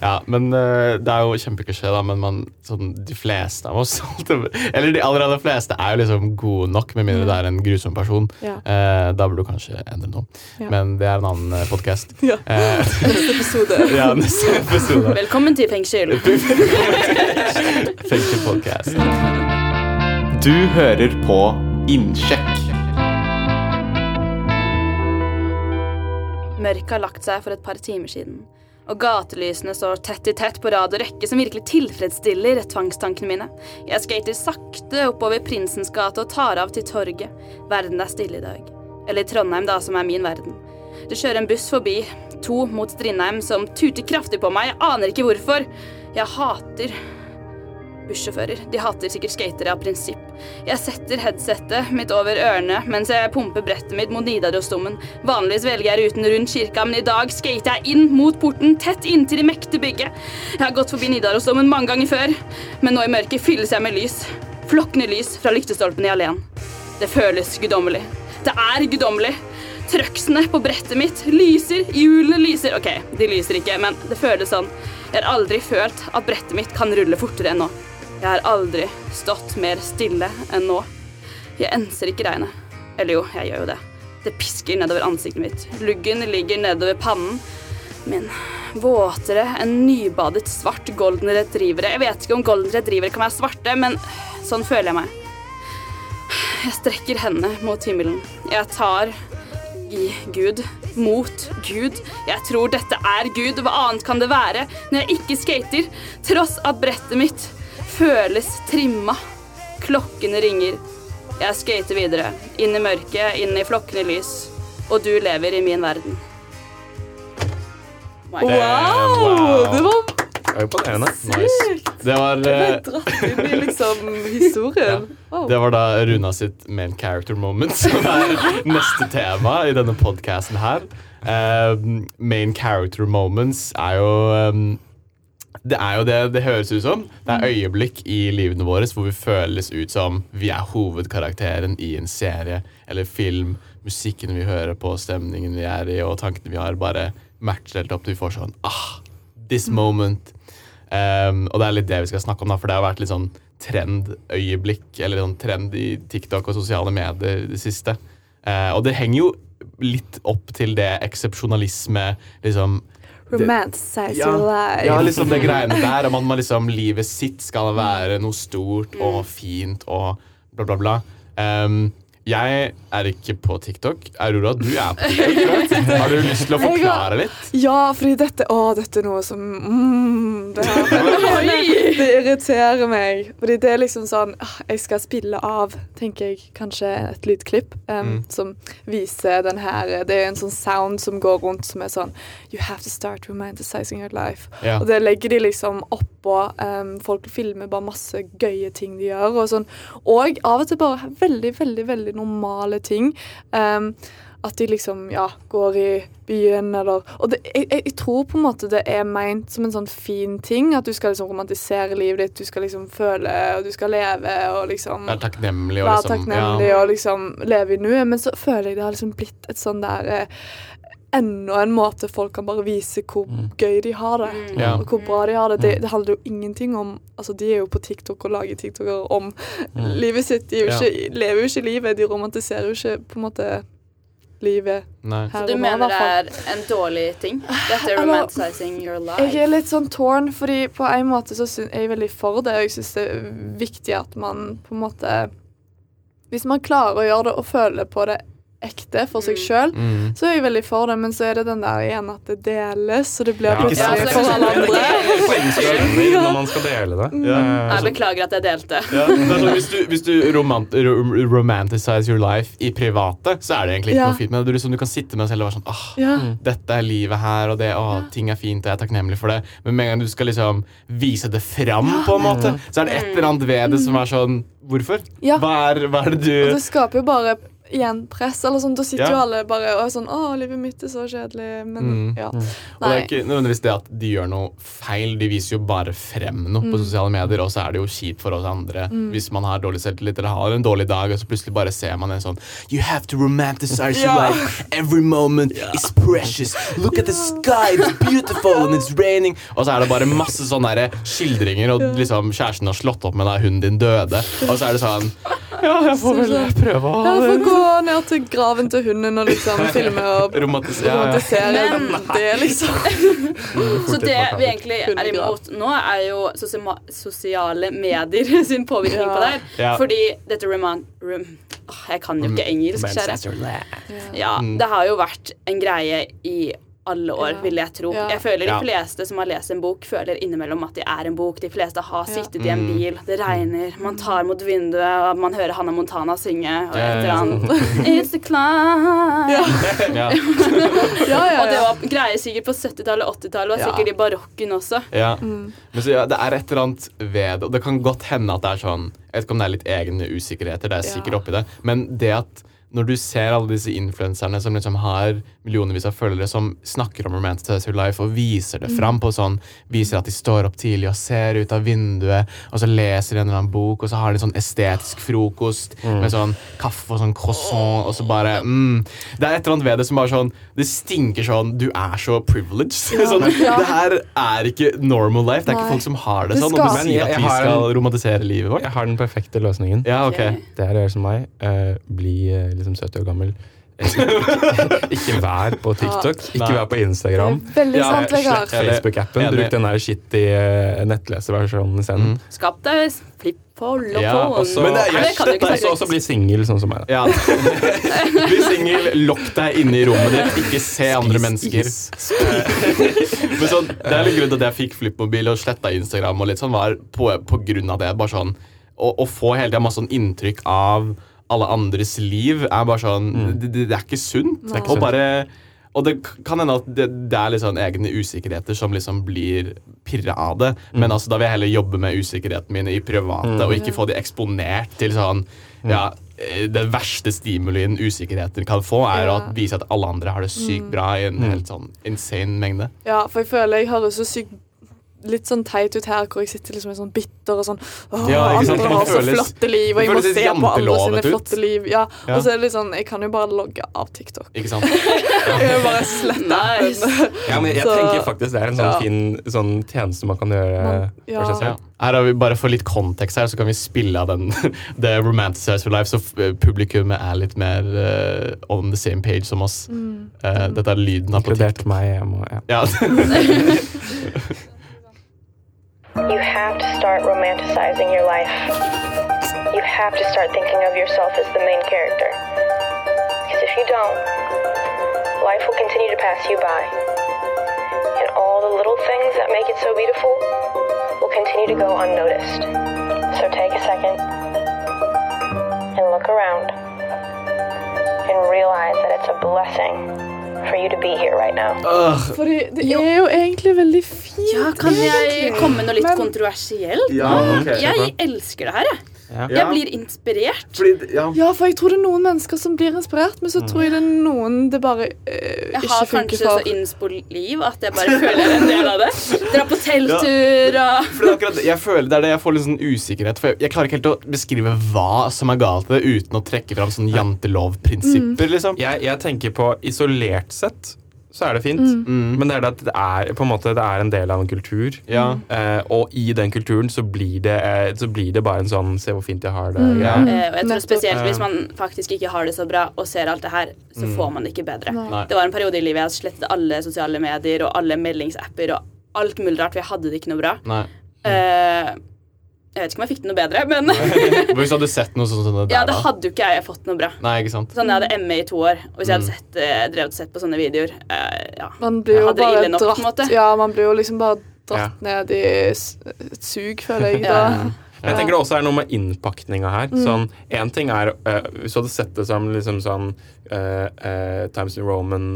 ja, [laughs] men uh, det er jo kjempeklisjé, da, men man, sånn, de fleste av oss [laughs] Eller de aller, aller fleste er jo liksom gode nok, med mindre det er en grusom person. Ja. Eh, da burde du kanskje endre noe. Ja. Men det er en annen podkast. Ja. Uh, Neste episode. ja, neste episode. Velkommen til fengsel. [laughs] Fengsel-podcast. Du hører på Innsjekk. Mørket har lagt seg for et par timer siden, og gatelysene står tett i tett på rad og rekke som virkelig tilfredsstiller tvangstankene mine. Jeg skater sakte oppover Prinsens gate og tar av til torget. Verden er stille i dag. Eller Trondheim, da, som er min verden. Det kjører en buss forbi, to mot Strindheim, som tuter kraftig på meg. Jeg aner ikke hvorfor. Jeg hater bussjåfører. De hater sikkert skatere av prinsipp. Jeg setter headsetet mitt over ørene mens jeg pumper brettet mitt mot Nidarosdomen. Vanligvis velger jeg ruten rundt kirka, men i dag skater jeg inn mot porten, tett inntil det mektige bygget. Jeg har gått forbi Nidarosdomen mange ganger før, men nå i mørket fylles jeg med lys. Flokkende lys fra lyktestolpen i alleen. Det føles guddommelig. Det er guddommelig. Trøksene på brettet mitt lyser, hjulene lyser. Ok, de lyser ikke, men det føles sånn. Jeg har aldri følt at brettet mitt kan rulle fortere enn nå. Jeg har aldri stått mer stille enn nå. Jeg enser ikke regnet. Eller jo, jeg gjør jo det. Det pisker nedover ansiktet mitt. Luggen ligger nedover pannen min. Våtere enn nybadet svart golden retrievere. Jeg vet ikke om golden retrievere kan være svarte, men sånn føler jeg meg. Jeg strekker hendene mot himmelen. Jeg tar i Gud. Mot Gud. Jeg tror dette er Gud. Hva annet kan det være når jeg ikke skater? Tross at brettet mitt føles trimma. Klokkene ringer. Jeg skater videre. Inn i mørket, inn i flokkende lys. Og du lever i min verden. Wow! Wow! Det var Er imponerende. Nice. Det var, eh, dratt inn i liksom [laughs] historien. Wow. det var da Runa sitt main character moment, [laughs] som er neste tema i denne podcasten her. Eh, main character moments er jo um, Det er jo det det høres ut som. Det er øyeblikk i livene våre hvor vi føles ut som vi er hovedkarakteren i en serie eller film. Musikken vi hører på, stemningen vi er i, og tankene vi har, bare matcher helt opp til vi får sånn ah, This moment. Um, og det er litt det vi skal snakke om, da, for det har vært litt sånn trendøyeblikk, eller sånn trend i TikTok og sosiale medier det siste. Uh, og det henger jo litt opp til det eksepsjonalisme, liksom Romanticize ja, your life. ja, liksom det greiene der om at man liksom, livet sitt skal være noe stort og fint og bla, bla, bla. Um, jeg er ikke på TikTok. Aurora, du er på TikTok. Har du lyst til å forklare litt? Ja, fordi dette Å, dette er noe som mm, det, [laughs] det irriterer meg. Fordi det er liksom sånn ah, Jeg skal spille av, tenker jeg, kanskje et lydklipp um, som viser den her Det er en sånn sound som går rundt som er sånn You have to start romanticizing your life. Ja. Og det legger de liksom oppå um, Folk filmer bare masse gøye ting de gjør, og sånn. Og av og til bare veldig, veldig, veldig normale ting. Um, at de liksom, ja, går i byen eller Og det, jeg, jeg tror på en måte det er meint som en sånn fin ting. At du skal liksom romantisere livet ditt, du skal liksom føle, og du skal leve og liksom Være takknemlig og være liksom takknemlig ja. og liksom leve i nuet. Men så føler jeg det har liksom blitt et sånn der eh, Enda en måte folk kan bare vise hvor gøy de har det, Mm. Og hvor bra de har det. det. Det handler jo ingenting om Altså, de er jo på TikTok og lager TikToker om livet sitt. De er jo Ja. ikke, lever jo ikke livet. De romantiserer jo ikke på en måte livet Nei. her Du og nå, i mener det er en dårlig ting? Dette er romanticizing your life? Jeg er litt sånn torn, fordi på en måte så er jeg veldig for det. Og jeg syns det er viktig at man på en måte Hvis man klarer å gjøre det og føle på det ekte for seg sjøl, Mm. så er jeg veldig for det. Men så er det den der igjen at det deles, så det blir Ja, plutselig Ja, for det er alle andre. [laughs] Når man skal dele det. Ja. Eh, Jeg beklager at jeg delte. Ja, det er sånn, hvis du, hvis du romant, romanticize your life i private, så er det egentlig ikke Ja. noe fint. Men du, liksom, du kan sitte med deg selv og være sånn åh, Ja. dette er livet her, og det, åh, ting er fint, og jeg er takknemlig for det. Men med en gang du skal liksom vise det fram, på en måte, så er det et eller annet ved det som er sånn Hvorfor? Ja. Hva, er, hva er det Og det skaper jo bare igjen press. eller sånn, Da sitter Ja. jo alle bare og er sånn 'Å, livet mitt er så kjedelig', men Mm. ja. Og det er ikke nødvendigvis det at de gjør noe feil, de viser jo bare frem noe på sosiale medier, og så er det jo kjipt for oss andre hvis man har dårlig selvtillit eller har en dårlig dag, og så plutselig bare ser man en sånn You have to romanticize your yeah. life. Every moment is precious. Look at the sky, it's beautiful, and it's raining. Og så er det bare masse sånne der skildringer, og liksom kjæresten har slått opp med deg, hunden din døde, og så er det sånn [laughs] Ja, jeg får vel prøve å Ja, får gå ned til graven til hunden og liksom [laughs] filme og romantisere ja, ja. Men- det, liksom. [laughs] Så det vi egentlig er imot nå, er jo sosiale medier [laughs] sin påvirkning Ja. på det. Fordi dette roman... Rom, Åh, jeg kan jo ikke engelsk, kjære. Ja, Mm. det har jo vært en greie i alle år, Ja. vil jeg tro. Ja. Jeg føler De fleste som har lest en bok, føler innimellom at de er en bok. De fleste har Ja. sittet i en Mm. bil, det regner, man tar mot vinduet, og man hører Hannah Montana synge. Og et eller annet. It's the climb. Ja. [laughs] Ja. Ja, ja, Og det var greier sikkert på 70-tallet og 80-tallet, og sikkert i barokken også. Ja. Mm. Men så, ja, det er et eller annet ved det, og det kan godt hende at det er sånn Jeg vet ikke om det er litt egne usikkerheter, det er sikkert oppi det, men det at når du ser alle disse influenserne som liksom har millionvis av følgere som snakker om Romanticize Your Life og viser det fram på sånn Viser at de står opp tidlig og ser ut av vinduet, og så leser de en eller annen bok, og så har de sånn estetisk frokost med sånn kaffe og sånn croissant, og så bare mm. Det er et eller annet ved det som bare sånn Det stinker sånn Du er så privileged. [laughs] sånn, Ja. Det her er ikke normal life. Det er Nei. ikke folk som har det Det sånn, og du sier at vi skal en- romantisere livet vårt. Jeg har den perfekte løsningen. Ja, ok. Ok. Det er å gjøre som meg. Uh, bli uh, liksom 70 år gammel. [laughs] Ikke, vær på TikTok, ikke vær på Instagram. er veldig Ja, sant, Vegard. Slett Facebook-appen. Bruk den der shitty eh, nettleserversjonen isteden. Mm. Skap deg. Ja, og så- Men Men det er- det kan du ikke Og så snakke også bli singel, sånn som meg. Ja. [laughs] Bli singel, lokk deg inne i rommet ditt, ikke se andre mennesker. [laughs] Men så, det er litt grunn til at jeg fikk flippmobil og sletta Instagram, og litt sånn var på, på grunn av det. Bare sånn, å, å få hele tida masse sånn inntrykk av alle andres liv er bare sånn det, det, det er ikke sunt. Det er ikke og bare og det kan hende at det, det er litt sånn egne usikkerheter som liksom blir pirra av det. Men altså, da vil jeg heller jobbe med usikkerhetene mine i private, og ikke få de eksponert til sånn ja, den Det verste stimulien usikkerheter kan få, er å vise at alle andre har det sykt bra i en helt sånn insane mengde. Ja, for jeg føler jeg høres så sykt litt sånn teit ut her, hvor jeg sitter liksom sånn bitter og sånn Åh, Ja, andre har så føles- flotte liv, og jeg må se på andre sine ut. flotte liv. Ja. Ja. Og så er det litt sånn Jeg kan jo bare logge av TikTok. Ikke [laughs] sant? Jeg vil bare slette Nice. Ja, men jeg Så- tenker faktisk det er en sånn ja. fin sånn tjeneste man kan gjøre Man- for seg ja. Ja. selv. Her har vi Bare for litt kontekst her, så kan vi spille av den [laughs] The Romanticized for Life, så f- publikummet er litt mer uh, on the same page som oss. Eh, dette er lyden av på Inkludert TikTok. meg. Jeg må, ja. [laughs] You have to start romanticizing your life. You have to start thinking of yourself as the main character. Because if you don't, life will continue to pass you by. And all the little things that make it so beautiful will continue to go unnoticed. So take a second and look around and realize that it's a blessing for you to be here right now. Fordi det er jo egentlig veldig fint. Ja, kan jeg komme med noe litt Men- kontroversielt? Ja, okay. Jeg elsker det her, jeg. Ja. Jeg blir inspirert. Fordi, ja. Ja, for jeg tror det er noen mennesker som blir inspirert, men så tror jeg det er noen det bare ikke fungerer for Jeg har funker kanskje så for. innspo-liv at jeg bare føler en del av det. Dra på telttur og For det er akkurat jeg føler det er det jeg får litt sånn usikkerhet For jeg, jeg klarer ikke helt å beskrive hva som er galt i det, uten å trekke fram sånn jantelovprinsipper, liksom. Jeg, jeg tenker på isolert sett så er det fint, Mm. men det er det at det er, på en måte, det er en del av en kultur. Ja. Eh, og i den kulturen så blir, det, eh, så blir det bare en sånn 'se hvor fint jeg har det'. Ja. Eh, og jeg tror spesielt hvis man faktisk ikke har det så bra og ser alt det her, så får man det ikke bedre. Nei. Det var en periode i livet jeg slettet alle sosiale medier og alle meldingsapper og alt mulig rart, for jeg hadde det ikke noe bra. Nei. Eh, jeg vet ikke om jeg fikk det noe bedre, men [laughs] Hvis du hadde sett noe sånt som det der, ja, da? hadde jo ikke jeg fått noe bra. Nei, ikke sant? Sånn, Jeg hadde ME i to år, og hvis jeg hadde Mm. sett, eh, drevet og sett på sånne videoer eh, ja. Man blir Jeg jo hadde det bare ille nok, på en dratt måte. Ja, man blir jo liksom bare dratt ned i s- et sug, føler jeg. Ja. Da. Jeg tenker det også er noe med innpakninga her. Mm. Sånn, en ting er uh, Hvis du hadde sett det som liksom sånn uh, uh, Times New Roman,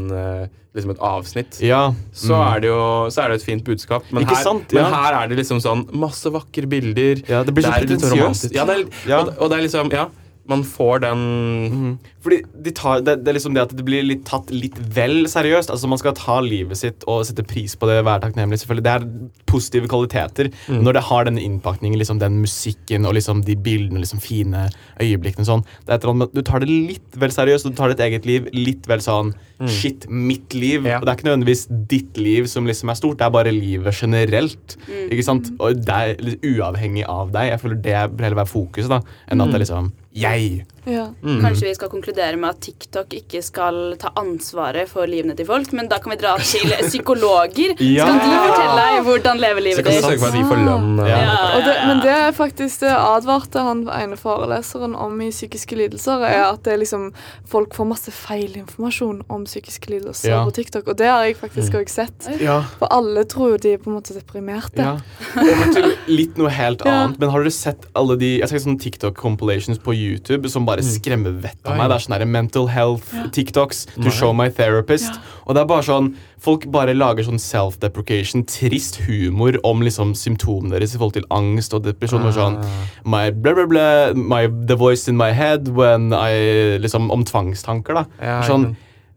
liksom et avsnitt, Ja. så, Mm. er det jo så er det et fint budskap. Men, Ikke her, sant? men her er det liksom sånn masse vakre bilder. Ja, det blir så pretensiøst. romantisk. Ja, det er, Ja. Og, og det er liksom Ja, man får den mm. Fordi de tar, det, det er liksom det at det blir litt tatt litt vel seriøst. Altså Man skal ta livet sitt og sette pris på det, være takknemlig. selvfølgelig Det er positive kvaliteter. Mm. Når det har denne innpakningen, liksom den musikken og liksom de bildene, liksom fine øyeblikkene sånn Det er et eller Du tar det litt vel seriøst, og du tar ditt eget liv litt vel sånn Shit, mitt liv. Mm. Ja. Og det er ikke nødvendigvis ditt liv som liksom er stort, det er bare livet generelt. Ikke sant? Og det er litt uavhengig av deg. Jeg føler det bør heller være fokuset, da, enn at det er liksom jeg. Ja. Mm. Kanskje vi skal konkludere med at TikTok ikke skal ta ansvaret for livene til folk, men da kan vi dra til [laughs] psykologer. Ja. Skal de fortelle deg hvordan leve livet kan Så kan vi for at de får lønn. Ja. Ja. Det, men det er faktisk det advarte han ene foreleseren om i psykiske lidelser, er at det er liksom, folk får masse feilinformasjon om psykiske lidelser Ja. på TikTok. Og det har jeg faktisk òg sett. Ja. For alle tror jo de er på en måte deprimerte. Ja. Litt noe helt Ja. annet. Men har dere sett alle de Jeg ser sånn TikTok-compilations på YouTube som bare skremmer vettet av meg? Det er sånn her mental health TikToks to show my therapist. Og det er bare sånn Folk bare lager sånn self-deprecation, trist humor om liksom symptomene deres i forhold til angst og depresjon. Og sånn my blah, blah, blah, my, The voice in my head when I Liksom om tvangstanker, da. Ja, sånn,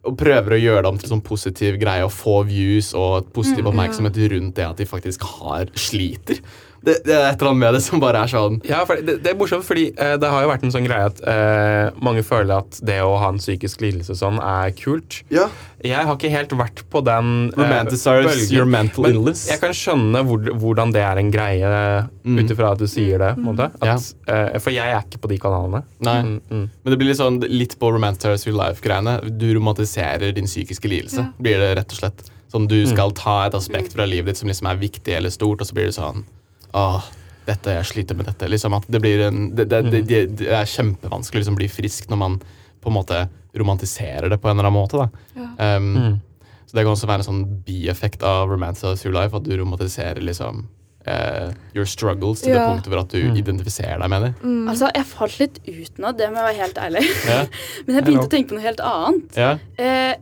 og prøver å gjøre det om til sånn positiv greie og få views og positiv oppmerksomhet rundt det at de faktisk har sliter. Det, det er et eller annet med det som bare er sånn Ja, for det, det er morsomt, fordi eh, det har jo vært en sånn greie at eh, mange føler at det å ha en psykisk lidelse sånn er kult. Ja. Jeg har ikke helt vært på den eh, Romanticize eh, your mental Men illness. Jeg kan skjønne hvor, hvordan det er en greie, Mm. ut ifra at du sier det. Mm. måte. At, eh, for jeg er ikke på de kanalene. Nei. Mm, mm. Men det blir litt sånn litt på Romanticize your life-greiene. Du romantiserer din psykiske lidelse, blir det rett og slett. Sånn Du skal ta et aspekt fra livet ditt som liksom er viktig eller stort, og så blir det sånn Åh, dette, jeg sliter med dette. Liksom at det blir en Det, det, det, det, er kjempevanskelig å liksom bli frisk når man på en måte romantiserer det på en eller annen måte. da um, Mm. Så det kan også være en sånn bieffekt av Romanticize your life, at du romantiserer liksom Uh, your struggles til det punktet hvor at du Mm. identifiserer deg med det. Altså, Jeg falt litt ut nå, det må jeg være helt ærlig. Yeah. [laughs] Men jeg begynte å tenke på noe helt annet. Ja. Eh,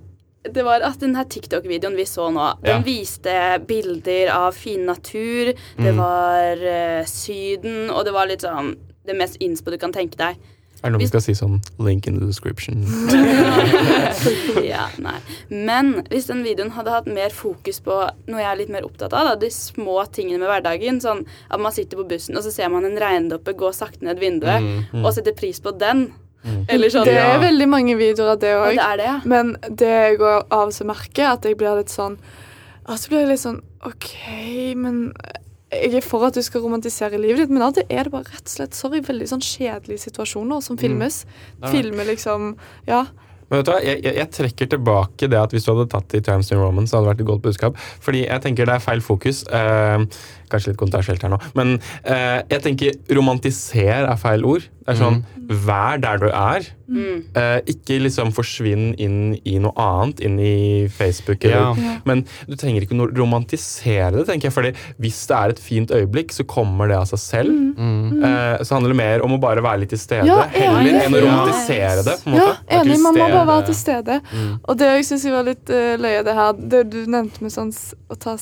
det var at den her TikTok-videoen vi så nå, Ja. den viste bilder av fin natur. Det Mm. var uh, Syden, og det var litt sånn det mest innspo du kan tenke deg. Er det noe vi skal si sånn link in the description? [laughs] ja, nei. Men hvis den videoen hadde hatt mer fokus på noe jeg er litt mer opptatt av, da, de små tingene med hverdagen, sånn at man sitter på bussen og så ser man en regndoppe gå sakte ned vinduet, Mm, og setter pris på den. Eller sånn. Det er Ja. veldig mange videoer av det òg. det ja. Men det går av og til merker, at jeg blir litt sånn Altså blir jeg litt sånn OK, men jeg er for at du skal romantisere livet ditt, men av og til er det bare rett og slett sorry, veldig sånn kjedelige situasjoner som filmes. Mm. er. Filmer liksom Ja. Men vet du hva, jeg, jeg, jeg trekker tilbake det at hvis du hadde tatt det i Times New Roman, så hadde det vært et godt budskap. Fordi jeg tenker det er feil fokus. Eh, kanskje litt kontroversielt her nå. Men eh, jeg tenker romantiser er feil ord. Det er sånn vær der du er. Mm. Eh, ikke liksom forsvinn inn i noe annet, inn i Facebook. Eller, Ja. Men du trenger ikke å romantisere det, tenker jeg. Fordi hvis det er et fint øyeblikk, så kommer det av seg selv. Mm. Eh, så handler det mer om å bare være litt til stede, Ja, heller enn å Ja. romantisere det. på en måte. Ja, enig. Man må bare være til stede. Mm. Og det jeg syns var litt uh, løye, det her Det du nevnte med sånn å ta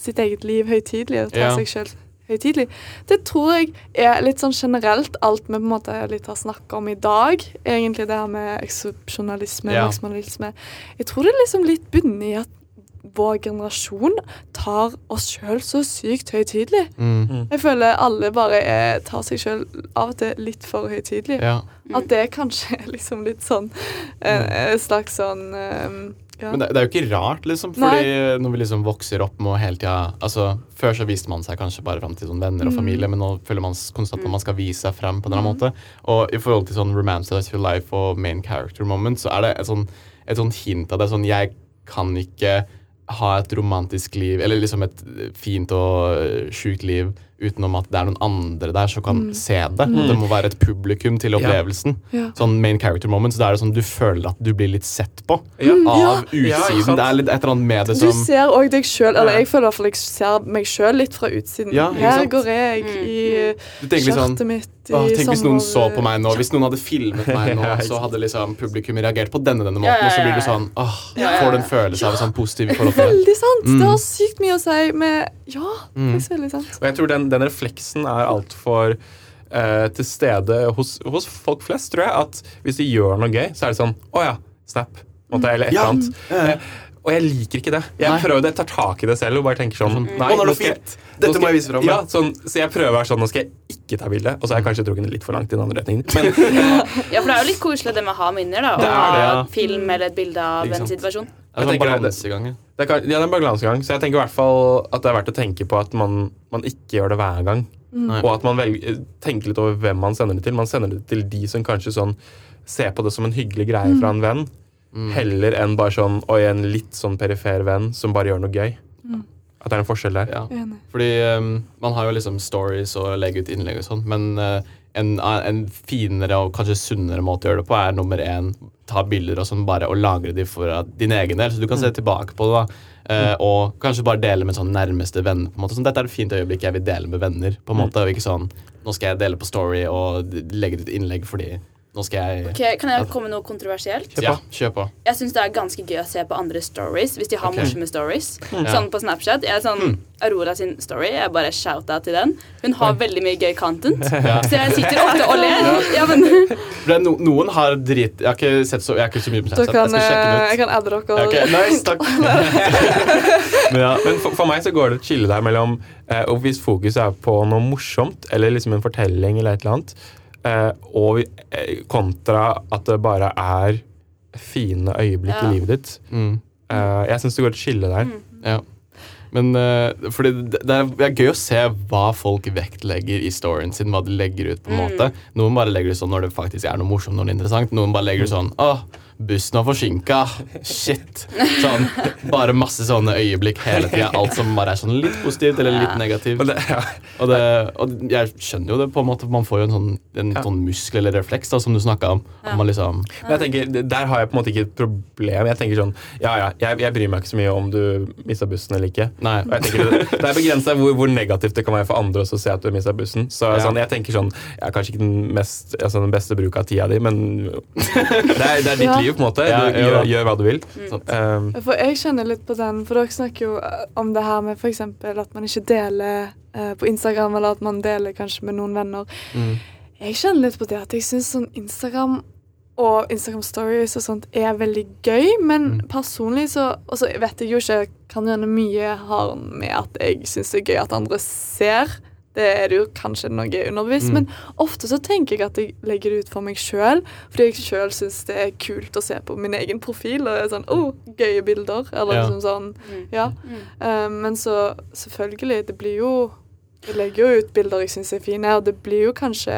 sitt eget liv høytidelig, og ta Ja. seg sjøl høytidelig, det tror jeg er litt sånn generelt alt vi på en måte litt har snakka om i dag. Egentlig det her med eksepsjonalisme, Ja. maksimalisme. Jeg tror det er liksom litt bundet i at vår generasjon tar oss sjøl så sykt høytidelig. Mm. Jeg føler alle bare er, tar seg sjøl av og til litt for høytidelig. Ja. At det kanskje er liksom litt sånn En, en slags sånn um, ja. Men det, det er jo ikke rart, liksom. Fordi når vi liksom vokser opp med å hele tida altså, Før så viste man seg kanskje bare fram til sånn venner og familie, men nå føler man konstant at man skal vise seg frem på en eller annen måte. Og i forhold til sånn romanticize your life og main character moment, så er det et sånn, et sånn hint av det. Sånn jeg kan ikke ha et romantisk liv, eller liksom et fint og sjukt liv utenom at det er noen andre der som kan se det. Det må være et publikum til opplevelsen. Ja. Sånn main character moment, så da er det sånn du føler at du blir litt sett på Ja. av Ja, utsiden. det er litt et eller annet med det som Du ser òg deg sjøl, eller jeg føler i hvert fall jeg ser meg sjøl litt fra utsiden. Ja, Her går jeg Mm. i skjørtet tenker sånn mitt i Åh, tenk hvis noen så på meg nå. Hvis noen hadde filmet meg [laughs] nå, så hadde liksom publikum reagert på denne denne måten. Ja, ja, Og så blir du sånn åh, Ja, ja, Får du en følelse av sånn positiv i forhold til det. Veldig sant! Mm. Det har sykt mye å si med Ja, Mm. faktisk veldig sant. Og jeg tror den, den refleksen er altfor uh, til stede hos, hos folk flest, tror jeg. At hvis de gjør noe gøy, så er det sånn Å ja, snap. Måtte eller et eller annet. Eh, Eh, og jeg liker ikke det. Jeg Nei. prøver det, jeg tar tak i det selv og bare tenker sånn Mm. Nei, nå skal jeg- nå Dette skal må jeg vise fram, Ja, sånn, så jeg prøver å være sånn Nå skal jeg ikke ta bilde. Og så har jeg kanskje trukket det litt for langt i den andre retningen. Men [laughs] Ja, for det er jo litt koselig det med å ha minner, da. Å ha ja. film eller et bilde av en situasjon. Det er sånn tenker det- ja. det, kan, ja, det er en balansegang. Så jeg tenker i hvert fall at det er verdt å tenke på at man, man ikke gjør det hver gang. Mm. Og at man velger, tenker litt over hvem man sender det til. Man sender det til de som kanskje sånn ser på det som en hyggelig greie fra en venn. Mm. Heller enn bare sånn Oi, en litt sånn perifer venn som bare gjør noe gøy. At det er en forskjell der. Ja. Fordi um, man har jo liksom stories og legger ut innlegg og sånn, men uh, en, en finere og kanskje sunnere måte å gjøre det på er nummer én ta bilder og sånn bare og lagre de for uh, din egen del, så du kan se tilbake på det. da. Uh, og kanskje bare dele med sånn nærmeste venner. på en måte. Sånn, Dette er et fint øyeblikk jeg vil dele med venner. på en måte, og ikke sånn, Nå skal jeg dele på Story og legge ut et innlegg fordi nå skal jeg okay, Kan jeg komme med noe kontroversielt? Kjør på. Ja, kjør på. Jeg syns det er ganske gøy å se på andre stories hvis de har okay. morsomme stories. Ja. Sånn på Snapchat. Jeg er sånn Aurora sin story. Jeg bare shout-out til den. Hun har veldig mye gøy content. [laughs] Ja. Så jeg sitter ofte og ler. Ja, men no, noen har drit Jeg har ikke sett så Jeg har ikke så mye på Snapchat. kan, Jeg skal sjekke den ut. jeg kan adde dere. Okay, nice, takk. [laughs] Men ja, Men for, for meg så går det et skille der mellom eh, hvis fokuset er på noe morsomt, eller liksom en fortelling eller et eller annet, eh, og eh, kontra at det bare er fine øyeblikk Ja. i livet ditt. mm. Eh, jeg syns det går et skille der. Ja. Men uh, fordi det, det, er, det er gøy å se hva folk vektlegger i storyen sin. Hva de legger ut. på en måte Noen bare legger det sånn når det faktisk er noe morsomt. Noe interessant Noen bare legger det sånn Åh, bussen var forsinka. Shit. Sånn, bare masse sånne øyeblikk hele tida. Alt som bare er sånn litt positivt eller litt negativt. Og det, ja. Og, det, og jeg skjønner jo det på en måte. Man får jo en sånn, en sånn muskel eller refleks da som du snakka om. Liksom Men jeg tenker, Der har jeg på en måte ikke et problem. Jeg tenker sånn, ja ja, jeg, jeg bryr meg ikke så mye om du mista bussen eller ikke. Nei. Og jeg tenker Det, det er begrensa hvor, hvor negativt det kan være for andre også å se at du mista bussen. Så Ja. sånn, jeg tenker sånn, jeg er kanskje ikke den, mest, altså den beste bruk av tida di, men det er, det er ditt Ja. Liv, på en måte. Ja, Du gjør, gjør hva du vil. Sant. Um, For jeg kjenner litt på den, for dere snakker jo eh, om det her med f.eks. at man ikke deler uh, på Instagram, eller at man deler kanskje med noen venner. Mm. Jeg kjenner litt på det at jeg syns sånn Instagram og Instagram stories og sånt er veldig gøy, men Mm. personlig så Og så vet jeg jo ikke Kan gjerne mye har med at jeg syns det er gøy at andre ser. Det er det jo kanskje noe underbevisst, Mm. men ofte så tenker jeg at jeg legger det ut for meg sjøl, fordi jeg sjøl syns det er kult å se på min egen profil. Og det er sånn, oh, gøye bilder, eller Ja. liksom sånn Mm. Ja. Eh, men så selvfølgelig, det blir jo Jeg legger jo ut bilder jeg syns er fine, og det blir jo kanskje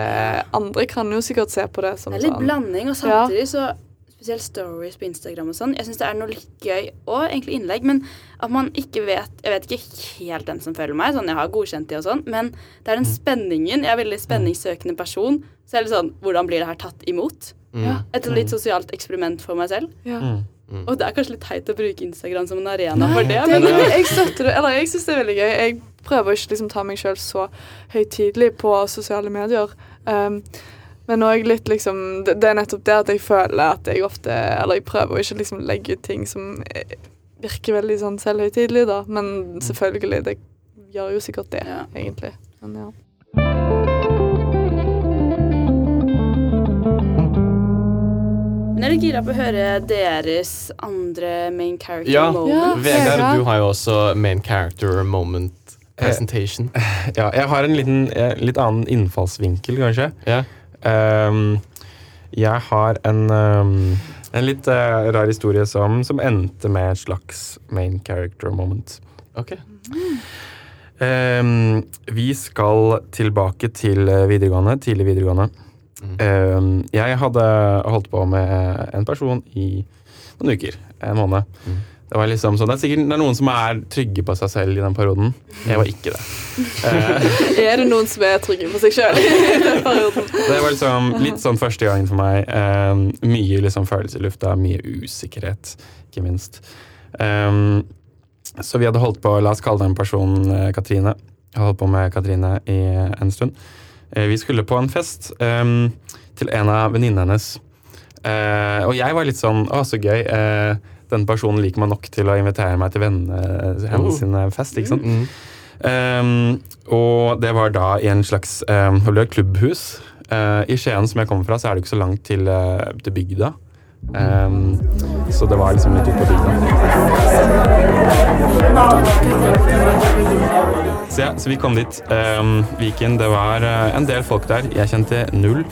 Andre kan jo sikkert se på det som Det er litt sånn blanding, og samtidig så Spesielt stories på Instagram og sånn. Jeg syns det er noe litt gøy, og egentlig innlegg, men at man ikke vet Jeg vet ikke helt den som følger meg, sånn jeg har godkjent de og sånn, men det er den spenningen. Jeg er veldig spenningssøkende person, så er det sånn Hvordan blir det her tatt imot? Mm. Ja. Et litt sosialt eksperiment for meg selv. Ja. Mm. Og det er kanskje litt teit å bruke Instagram som en arena for det, Det, men men jeg støtter det. Eller jeg syns det er veldig gøy. Jeg prøver ikke liksom ta meg sjøl så høytidelig på sosiale medier. Um, men òg litt liksom det, det er nettopp det at jeg føler at jeg ofte Eller jeg prøver å ikke liksom legge ut ting som eh, virker veldig sånn selvhøytidelig, da. Men selvfølgelig, det gjør jo sikkert det, Ja. egentlig. Men ja. Men er du gira på å høre deres andre main character Ja. moment? Ja. Vegard, du har jo også main character moment presentation. [laughs] Ja, jeg har en liten, eh, litt annen innfallsvinkel, kanskje. Ja. Ehm, jeg har en, ehm, en litt eh, rar historie som, som endte med et slags main character moment. Ok. Ehm, vi skal tilbake til eh, videregående, tidlig videregående. Mm. Ehm, jeg hadde holdt på med en person i noen uker, en måned. Mm. Det var liksom sånn, det er sikkert det er noen som er trygge på seg selv i den perioden. Jeg var ikke det. Eh, [laughs] Er det noen som er trygge på seg sjøl i den perioden? Det var liksom litt sånn første gangen for meg. Um, mye liksom følelse i lufta, mye usikkerhet, ikke minst. Um, så vi hadde holdt på, la oss kalle den personen eh, Katrine. Jeg har holdt på med Katrine i en stund. Eh, vi skulle på en fest um, til en av venninnene hennes. Eh, og jeg var litt sånn Å, så gøy. Uh, den personen liker meg nok til å invitere meg til vennene hennes Oh. sin eh, fest. ikke sant? Mm. Um, og det var da i en slags um, klubbhus. Uh, I Skien, som jeg kommer fra, så er det ikke så langt til, uh, til bygda. Um, så det var liksom litt ute på bygda. Så ja, så vi kom dit. Um, vi gikk inn. Det var uh, en del folk der. Jeg kjente null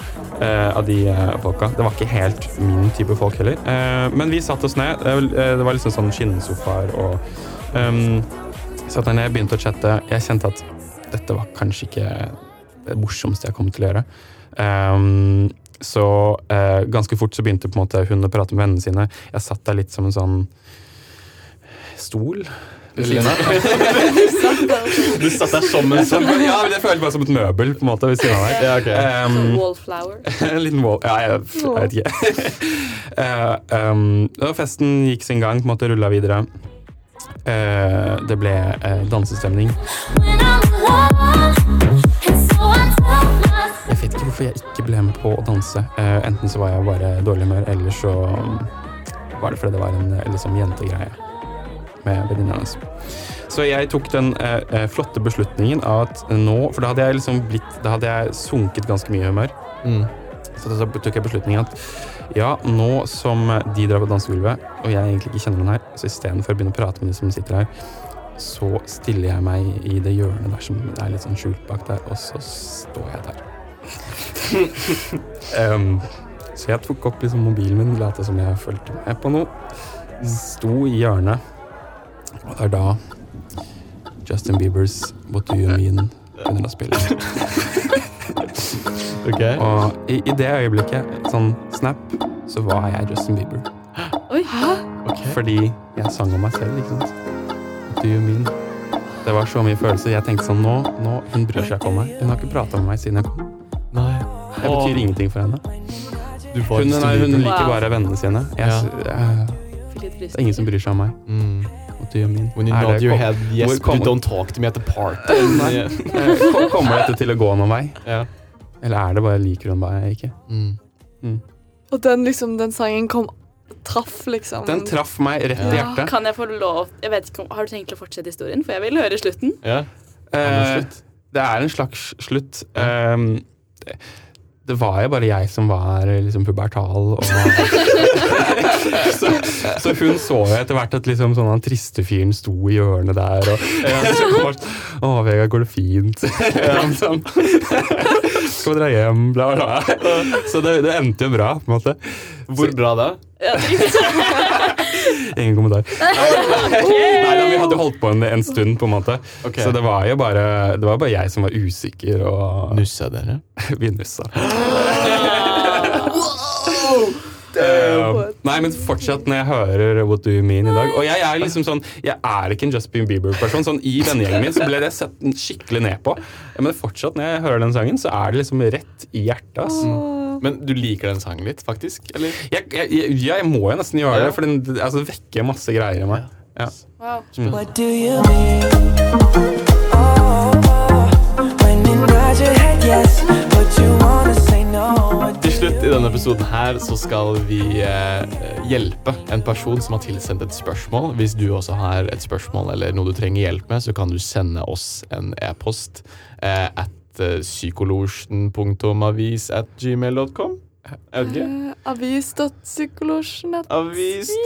uh, av de uh, folka. Det var ikke helt min type folk heller. Uh, men vi satte oss ned. Det var liksom sånn skinnsofaer og um, Satt der ned, begynte å chatte. Jeg kjente at dette var kanskje ikke det morsomste jeg kom til å gjøre. Um, så eh, ganske fort så begynte på en måte hun å prate med vennene sine. Jeg satt der litt som en sånn stol. [laughs] Du satt der som en sånn ja, men jeg følte bare som et møbel på en måte ved siden av deg. Ja, okay. Um, Wallflower. [laughs] en liten wall. Ja, jeg, jeg vet ikke. [laughs] uh, um, festen gikk sin gang, på en måte rulla videre. Uh, det ble uh, dansestemning. When I ikke hvorfor jeg ikke ble med på å danse. Eh, enten så var jeg bare dårlig humør, eller så um, var det fordi det var en eh, liksom, jentegreie med venninna hennes. Så jeg tok den eh, eh, flotte beslutningen av at nå For da hadde jeg liksom blitt Da hadde jeg sunket ganske mye i humør. Mm. Så da tok jeg beslutningen at ja, nå som de drar på dansegulvet, og jeg egentlig ikke kjenner noen her, så istedenfor å begynne å prate med de som sitter her, så stiller jeg meg i det hjørnet der som er litt sånn skjult bak der, og så står jeg der. [laughs] Em, så jeg tok opp liksom mobilen min, lot som jeg fulgte med på noe. Sto i hjørnet, og det er da Justin Biebers What Do You Mean begynner å spille. [laughs] okay. Og i, i det øyeblikket, sånn snap, så var jeg Justin Bieber. Oi. ok. Fordi jeg sang om meg selv, ikke sant. What do you mean? Det var så mye følelser. Jeg tenkte sånn, nå, nå Hun bryr seg ikke om meg. Hun har ikke prata med meg siden jeg kom. Nei. Jeg betyr ingenting for henne. Du får Hun, nei, hun liker bare vennene sine. Jeg, Ja. eh, det er ingen som bryr seg om meg. Mm. What do you mean? When you Er nod your head yes, but you don't talk to me at the party. Ja. Eh, kom- Kommer dette til å gå noen vei? Ja. Eller er det bare liker hun meg ikke? Mm. Og den, liksom, den sangen kom Traff, liksom. Den traff meg rett i hjertet. Kan jeg få lov Jeg vet ikke Har du tenkt å fortsette historien? For jeg vil høre slutten. Ja. Eh, det er en slags slutt. Um, det, var jo bare jeg som var liksom pubertal. Og [laughs] så, så hun så jo etter hvert at liksom sånn han triste fyren sto i hjørnet der. Og [laughs] så kom han sånn, Å, Vegard, går det fint? [laughs] Sånn. Skal vi dra hjem? Bla, bla. Så det, det endte jo bra, på en måte. Hvor bra da? Ja, Ingen kommentar. [laughs] Nei, da, Vi hadde holdt på en, en stund, på en måte. Okay. Så det var jo bare, det var bare jeg som var usikker, og Nussa dere? [laughs] vi nussa. [gasps] [laughs] Uh, nei, men fortsatt når jeg hører What Do You Mean i dag Og jeg er liksom sånn Jeg er ikke en Justin Bieber-person. Sånn I vennegjengen min så ble det sett skikkelig ned på. Men fortsatt når jeg hører den sangen, så er det liksom rett i hjertet. ass. Men du liker den sangen litt, faktisk? Eller? Jeg, jeg, jeg, ja, jeg må jo nesten gjøre Ja. det, for den altså, vekker masse greier i meg. Ja. wow. What do you mean? Oh, oh, when you your head yes, but you wanna say no. Til slutt i denne episoden her så skal vi eh, hjelpe en person som har tilsendt et spørsmål. Hvis du også har et spørsmål eller noe du trenger hjelp med, så kan du sende oss en e-post eh, at eh, psykolosjen.avis at gmail.com. Er det ikke? Eh, Avis.psykolosjen Avis. [laughs]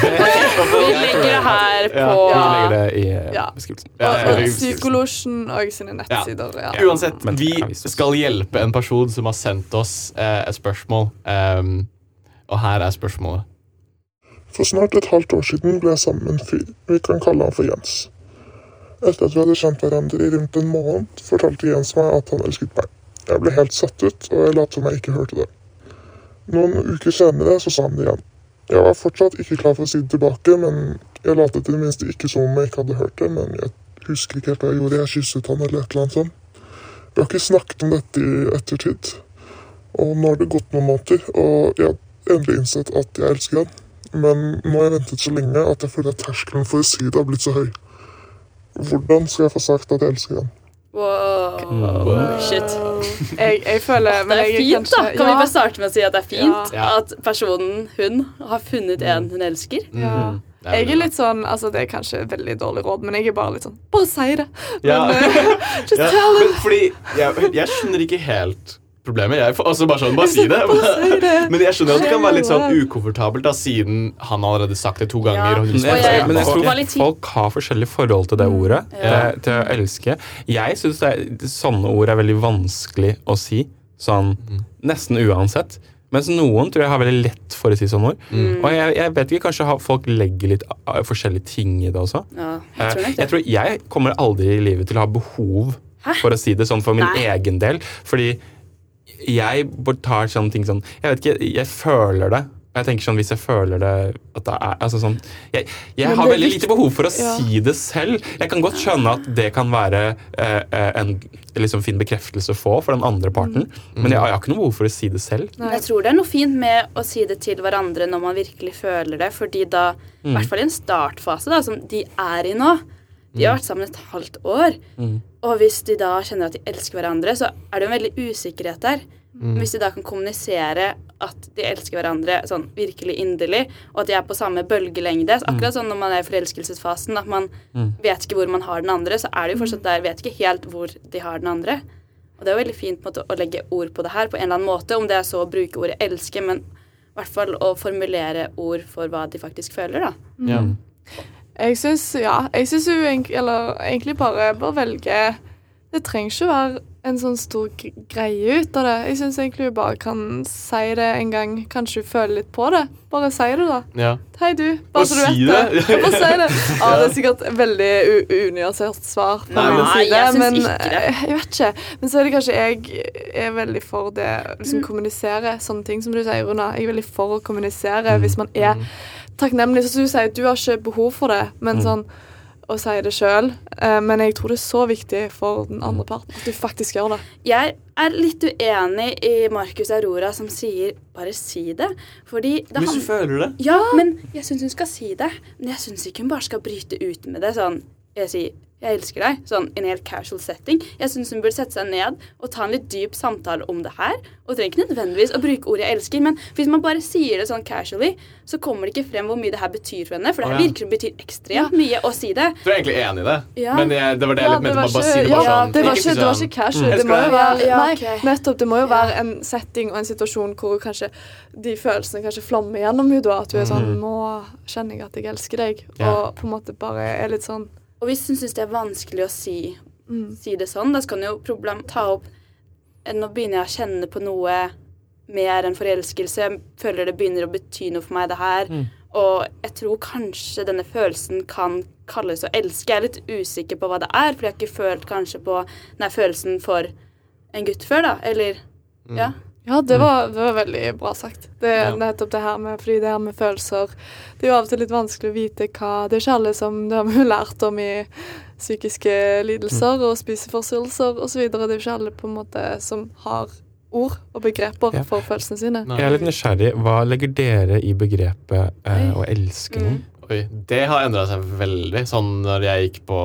Vi legger det her på Vi legger det i eh, Ja. beskrivelsen. Ja, og Psykolosjen og sine nettsider. Ja. Uansett, vi skal hjelpe en person som har sendt oss eh, et spørsmål. Um, og her er spørsmålet. For snart et halvt år siden ble jeg sammen med en fyr. Vi kan kalle han for Jens. Etter at vi hadde kjent hverandre i rundt en måned, fortalte Jens meg at han elsket meg. Jeg ble helt satt ut, og jeg lot som jeg ikke hørte det. Noen uker senere så sa han det igjen. Jeg var fortsatt ikke klar for å si det tilbake, men jeg lot i det minste ikke som om jeg ikke hadde hørt det, men jeg husker ikke helt hva jeg gjorde. Jeg kysset han eller et eller annet sånt. Vi har ikke snakket om dette i ettertid. Og nå har det gått noen måneder, og jeg har endelig innsett at jeg elsker han. Men nå har jeg ventet så lenge at jeg føler at terskelen for å si det har blitt så høy. Hvordan skal jeg få sagt at jeg elsker ham? Wow. Shit. Jeg, jeg føler men Det er fint, fint, da. Kan Kan vi bare starte med å si at det er fint Ja. at personen, hun, har funnet en hun elsker? Ja. Mm. Jeg er litt sånn, altså Det er kanskje veldig dårlig råd, men jeg er bare litt sånn Bare si det! Ja. Men, eh, [laughs] just Ja, tell men fordi jeg, jeg skjønner ikke helt problemet. Jeg altså bare sånn, bare si det. Det. [laughs] Men jeg skjønner at det kan være litt sånn ukomfortabelt, da, siden han allerede sagt det to ganger. Ja. Og hun Men jeg, men jeg tror folk har forskjellig forhold til det ordet. Ja. eh, til å elske. Jeg syns sånne ord er veldig vanskelig å si. Sånn nesten uansett. Mens noen tror jeg har veldig lett for å si sånne ord. Mm. Og jeg, jeg vet ikke, kanskje folk legger litt uh, forskjellige ting i det også. Ja, Eh, jeg tror nok jeg tror jeg kommer aldri i livet til å ha behov Hæ? for å si det sånn for min Nei. egen del. Fordi jeg tar sånne ting sånn Jeg vet ikke, jeg føler det. Jeg tenker sånn, Hvis jeg føler det at det er, altså sånn, Jeg, jeg har veldig lite behov for å Ja. si det selv. Jeg kan godt skjønne at det kan være eh, eh, en liksom fin bekreftelse å få for den andre parten, Mm. men jeg, jeg har ikke noe behov for å si det selv. Nei. jeg tror det er noe fint med å si det til hverandre når man virkelig føler det, fordi da, i hvert fall i en startfase da, som de er i nå De har vært sammen et halvt år, og hvis de da kjenner at de elsker hverandre, så er det jo en veldig usikkerhet der. Hvis de da kan kommunisere at de elsker hverandre sånn virkelig inderlig, og at de er på samme bølgelengde så Akkurat sånn når man er i forelskelsesfasen, at man vet ikke hvor man har den andre, så er de jo fortsatt der, vet ikke helt hvor de har den andre. Og det er jo veldig fint på en måte, å legge ord på det her på en eller annen måte, om det er så å bruke ordet 'elske', men i hvert fall å formulere ord for hva de faktisk føler, da. Ja. Jeg syns ja, jeg syns hun egentlig, eller, egentlig bare bør velge Det trenger ikke være en sånn stor greie ut av det. Jeg syns egentlig hun bare kan si det en gang. Kanskje hun føler litt på det. Bare si det, da. Ja. Hei, du. Bare så du si vet det. det. [laughs] Bare si det. [laughs] Ja, det er sikkert et veldig unyansert svar Nei, min side, jeg syns men ikke det. eh, jeg vet ikke. Men så er det kanskje jeg er veldig for det å Mm. liksom kommunisere sånne ting som du sier, Runa. Jeg er veldig for å kommunisere Mm. hvis man er takknemlig. Som du sier, du har ikke behov for det, men Mm. sånn å si det sjøl. Men jeg tror det er så viktig for den Mm. andre parten at du faktisk gjør det. Jeg er litt uenig i Marcus Aurora som sier 'bare si det', fordi det Hvis du føler det. Ja, men jeg syns hun skal si det. Men jeg syns ikke hun bare skal bryte ut med det sånn Jeg sier jeg elsker deg, sånn i en helt casual setting. Jeg syns hun burde sette seg ned og ta en litt dyp samtale om det her. Og trenger ikke nødvendigvis å bruke ordet 'jeg elsker', men hvis man bare sier det sånn casually, så kommer det ikke frem hvor mye det her betyr for henne. For det her virker som det betyr ekstremt mye å si det. Du er egentlig enig i det, Ja. men jeg, det var det jeg Ja, mente med å bare ikke- si det bare ja, sånn. det var ikke, det var sånn, ikke casual. mm, Det må jo være. Ja, nei, okay. nettopp, det må jo Ja. være en setting og en situasjon hvor kanskje de følelsene kanskje flommer gjennom henne. da, At hun er sånn Mm. Nå kjenner jeg at jeg elsker deg. Ja. Og på en måte bare er litt sånn Og hvis hun syns det er vanskelig å si, mm. si det sånn, da skal hun jo problem ta opp eh, Nå begynner jeg å kjenne på noe mer enn forelskelse. Jeg føler det begynner å bety noe for meg, det her. Mm. Og jeg tror kanskje denne følelsen kan kalles å elske. Jeg er litt usikker på hva det er, for jeg har ikke følt kanskje på den følelsen for en gutt før, da. Eller Mm. Ja. Ja, det var, det var veldig bra sagt. Det er Ja. nettopp det her med Fordi det her med følelser Det er jo av og til litt vanskelig å vite hva Det er ikke alle som Det har vi jo lært om i psykiske lidelser og spiseforstyrrelser osv. Det er jo ikke alle på en måte som har ord og begreper Ja. for følelsene sine. Jeg er litt nysgjerrig. Hva legger dere i begrepet eh, å elske noen? Oi, det har endra seg veldig. Sånn når jeg gikk på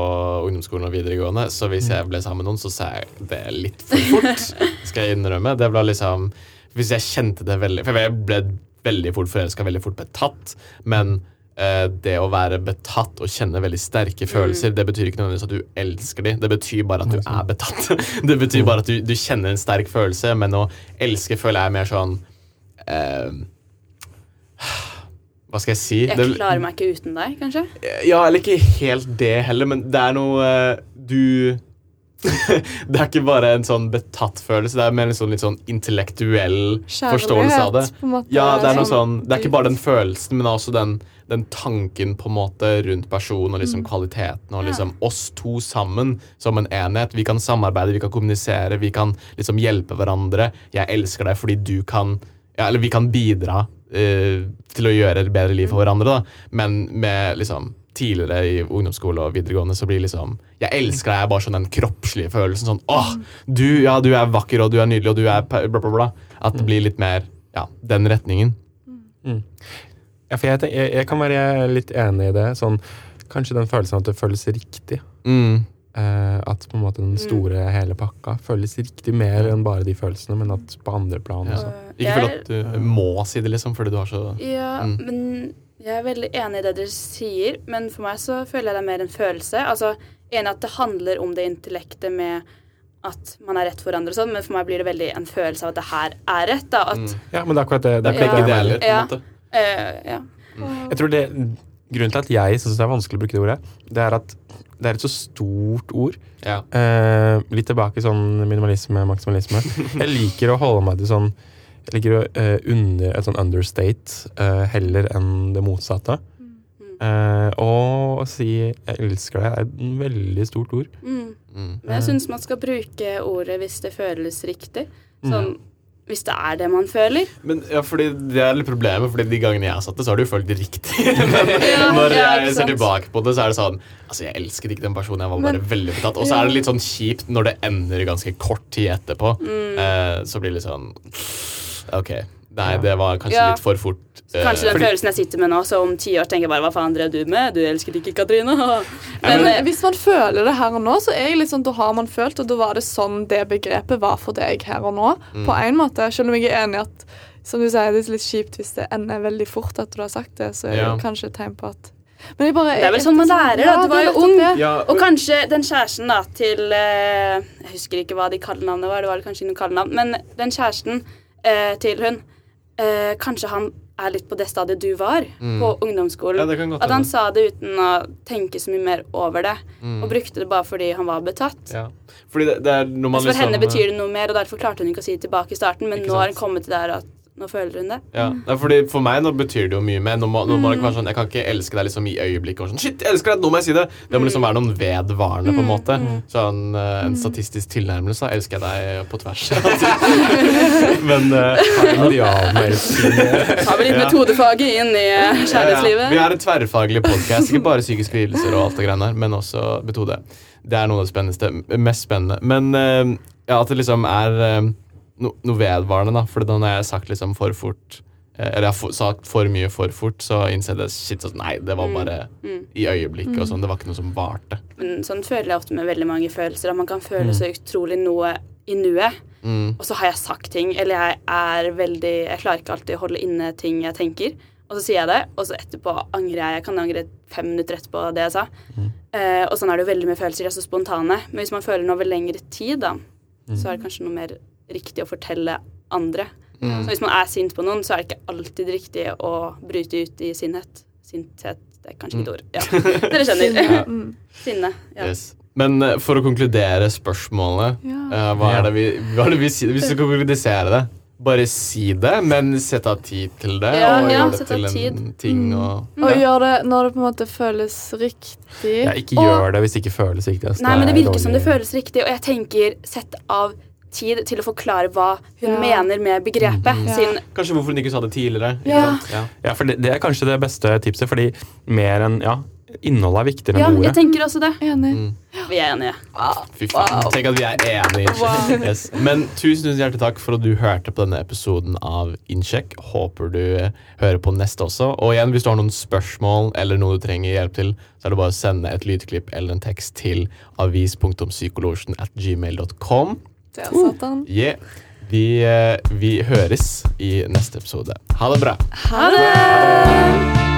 ungdomsskolen og videregående, så hvis jeg ble sammen med noen, så sa jeg det litt for fort. Skal jeg innrømme. Det ble liksom Hvis jeg kjente det veldig For jeg ble veldig fort forelska, veldig fort betatt. Men eh, det å være betatt og kjenne veldig sterke følelser, det betyr ikke nødvendigvis at du elsker dem. Det betyr bare at du er betatt. [laughs] Det betyr bare at du, du kjenner en sterk følelse, men å elske føler jeg er mer sånn eh, Hva skal jeg si? Jeg klarer meg ikke uten deg, kanskje. ja, eller ikke helt det heller, men det er noe eh, du [laughs] Det er ikke bare en sånn betatt følelse, det er mer en sånn litt sånn intellektuell forståelse av det. på en måte. Ja, det er noe Sånn sånn Det er ikke bare den følelsen, men også den, den tanken på en måte rundt personen og liksom kvaliteten og liksom oss to sammen som en enhet. Vi kan samarbeide, vi kan kommunisere, vi kan liksom hjelpe hverandre. Jeg elsker deg fordi du kan ja, Eller vi kan bidra eh, til å gjøre et bedre liv for hverandre, da. Men med liksom Tidligere i ungdomsskole og videregående så blir liksom Jeg elsker deg er bare sånn den kroppslige følelsen. Sånn åh, du, ja, du er vakker, og du er nydelig, og du er bla, bla, bla. At det blir litt mer ja, den retningen. Ja, for jeg, jeg, jeg kan være litt enig i det. Sånn, kanskje den følelsen at det føles riktig. Mm. Eh, at på en måte den store, hele pakka føles riktig mer enn bare de følelsene, men at på andre plan Ja. også. Ikke føl at du må si det, liksom, fordi du har så Ja, Mm. men jeg er veldig enig i det dere sier, men for meg så føler jeg det er mer en følelse. Altså, Enig at det handler om det intellektet med at man er rett for hverandre og sånn, men for meg blir det veldig en følelse av at det her er rett. da, at Mm. Ja, men det er akkurat det. Det er begge ja, deler. på en Ja. måte. Uh, Ja. Jeg tror det, Grunnen til at jeg syns det er vanskelig å bruke det ordet, det er at det er et så stort ord. Ja. Eh, litt tilbake sånn minimalisme, maksimalisme. Jeg liker å holde meg til sånn Jeg liker å eh, under, et sånn understate eh, heller enn det motsatte. Eh, og å si 'jeg elsker deg' er et veldig stort ord. Mm. Mm. Men jeg syns man skal bruke ordet hvis det føles riktig. Sånn hvis det er det man føler. Men ja, fordi Det er litt problemet, fordi de gangene jeg har satt det, så har du følt det riktig. [laughs] Men Ja, når ja, jeg ser tilbake på det, så er det sånn Altså, jeg elsket ikke den personen. Jeg var bare Men- veldig betatt. Og så er det litt sånn kjipt når det ender ganske kort tid etterpå. Mm. Eh, så blir det litt sånn OK. Nei, det var kanskje Ja. litt for fort. eh, Kanskje den fordi- følelsen jeg sitter med nå, så om ti år tenker jeg bare hva faen drev du med? Du elsket ikke Katrine. [laughs] Ja, Men, Men eh, hvis man føler det her og nå, så er jeg litt sånn, da har man følt, og da var det sånn det begrepet var for deg her og nå. Mm. På en måte. Selv om jeg er enig i at som du sier, det er litt kjipt hvis det ender veldig fort etter du har sagt det, så er det Ja. jo kanskje et tegn på at Men bare, Det er vel sånn man lærer, da. Ja, Du var jo ung. Ja, Og kanskje den kjæresten da til eh, Jeg husker ikke hva de kallenavnene var, det var kanskje ikke noe kallenavn. Men den kjæresten eh, til hun eh, Kanskje han er litt på det stadiet du var Mm. på ungdomsskolen. ja, At han sa det uten å tenke så mye mer over det, Mm. og brukte det bare fordi han var betatt. Ja. Fordi det, det er når man for liksom henne betyr det noe mer, og derfor klarte hun ikke å si det tilbake i starten, men nå har hun kommet til der at nå føler hun det. Ja, det fordi For meg nå betyr det jo mye mer. Nå må, nå må det ikke være sånn, Jeg kan ikke elske deg liksom i øyeblikket. Og sånn, Shit, jeg elsker deg, nå må jeg si det Det må liksom være noen vedvarende. på en måte Sånn eh, En statistisk tilnærmelse. Elsker jeg deg på tvers. [laughs] [laughs] Men eh, Har vi litt metodefaget inn i kjærlighetslivet? Ja, vi er en tverrfaglig podkast. Ikke bare psykiske lidelser og alt det greiene her, men også metode. Det er noe av det spenneste, mest spennende. Men uh, ja, at det liksom er eh, no, noe vedvarende, da. For da når jeg har sagt liksom for fort eh, Eller jeg har sagt for mye for fort, så innser jeg shit, sånn, Nei, det var Mm. bare Mm. i øyeblikket og sånn. Det var ikke noe som varte. Men sånn føler jeg ofte med veldig mange følelser. At man kan føle så utrolig noe i nuet, Mm. og så har jeg sagt ting, eller jeg er veldig Jeg klarer ikke alltid å holde inne ting jeg tenker. Og så sier jeg det, og så etterpå angrer jeg. Jeg kan angre fem minutter etterpå det jeg sa. Eh, og sånn er det jo veldig med følelser. De er så spontane. Men hvis man føler noe over lengre tid, da, så er det kanskje noe mer riktig å fortelle andre. Så hvis man er sint på noen, så er det ikke alltid riktig å bryte ut i sinnhet. Sinthet, det er kanskje ikke et ord. Ja. Dere skjønner. [laughs] Mm. Sinne. Ja. Yes. Men eh, for å konkludere spørsmålet Ja. eh, hva, er det vi, hva er det vi sier? Hvis du kan konkludere det, bare si det, men sett av tid til det. Ja, og ja, gjør det av til en tid. Mm. ting. Og, Og gjør det når det på en måte føles riktig. Ja, ikke Og- gjør det hvis det ikke føles riktig. Altså, Nei, men det er virker som det føles riktig, og jeg tenker sett av tid til å forklare hva hun Ja. mener med begrepet. Ja. sin... kanskje hvorfor hun ikke sa det tidligere. Ja. Ja. Ja, for det, det er kanskje det beste tipset, fordi mer enn Ja, innholdet er viktigere Ja, enn jeg ordet. tenker også det. Enig. Vi er enige. Fy faen. Tenk at vi er enige. Yes. Men tusen, tusen hjertelig takk for at du hørte på denne episoden av Innsjekk. Håper du eh, hører på neste også. Og igjen, hvis du har noen spørsmål eller noe du trenger hjelp til, så er det bare å sende et lydklipp eller en tekst til avis.psykologien at gmail.com. Der satan. han. Yeah. Vi, eh, vi høres i neste episode. Ha det bra. Ha det!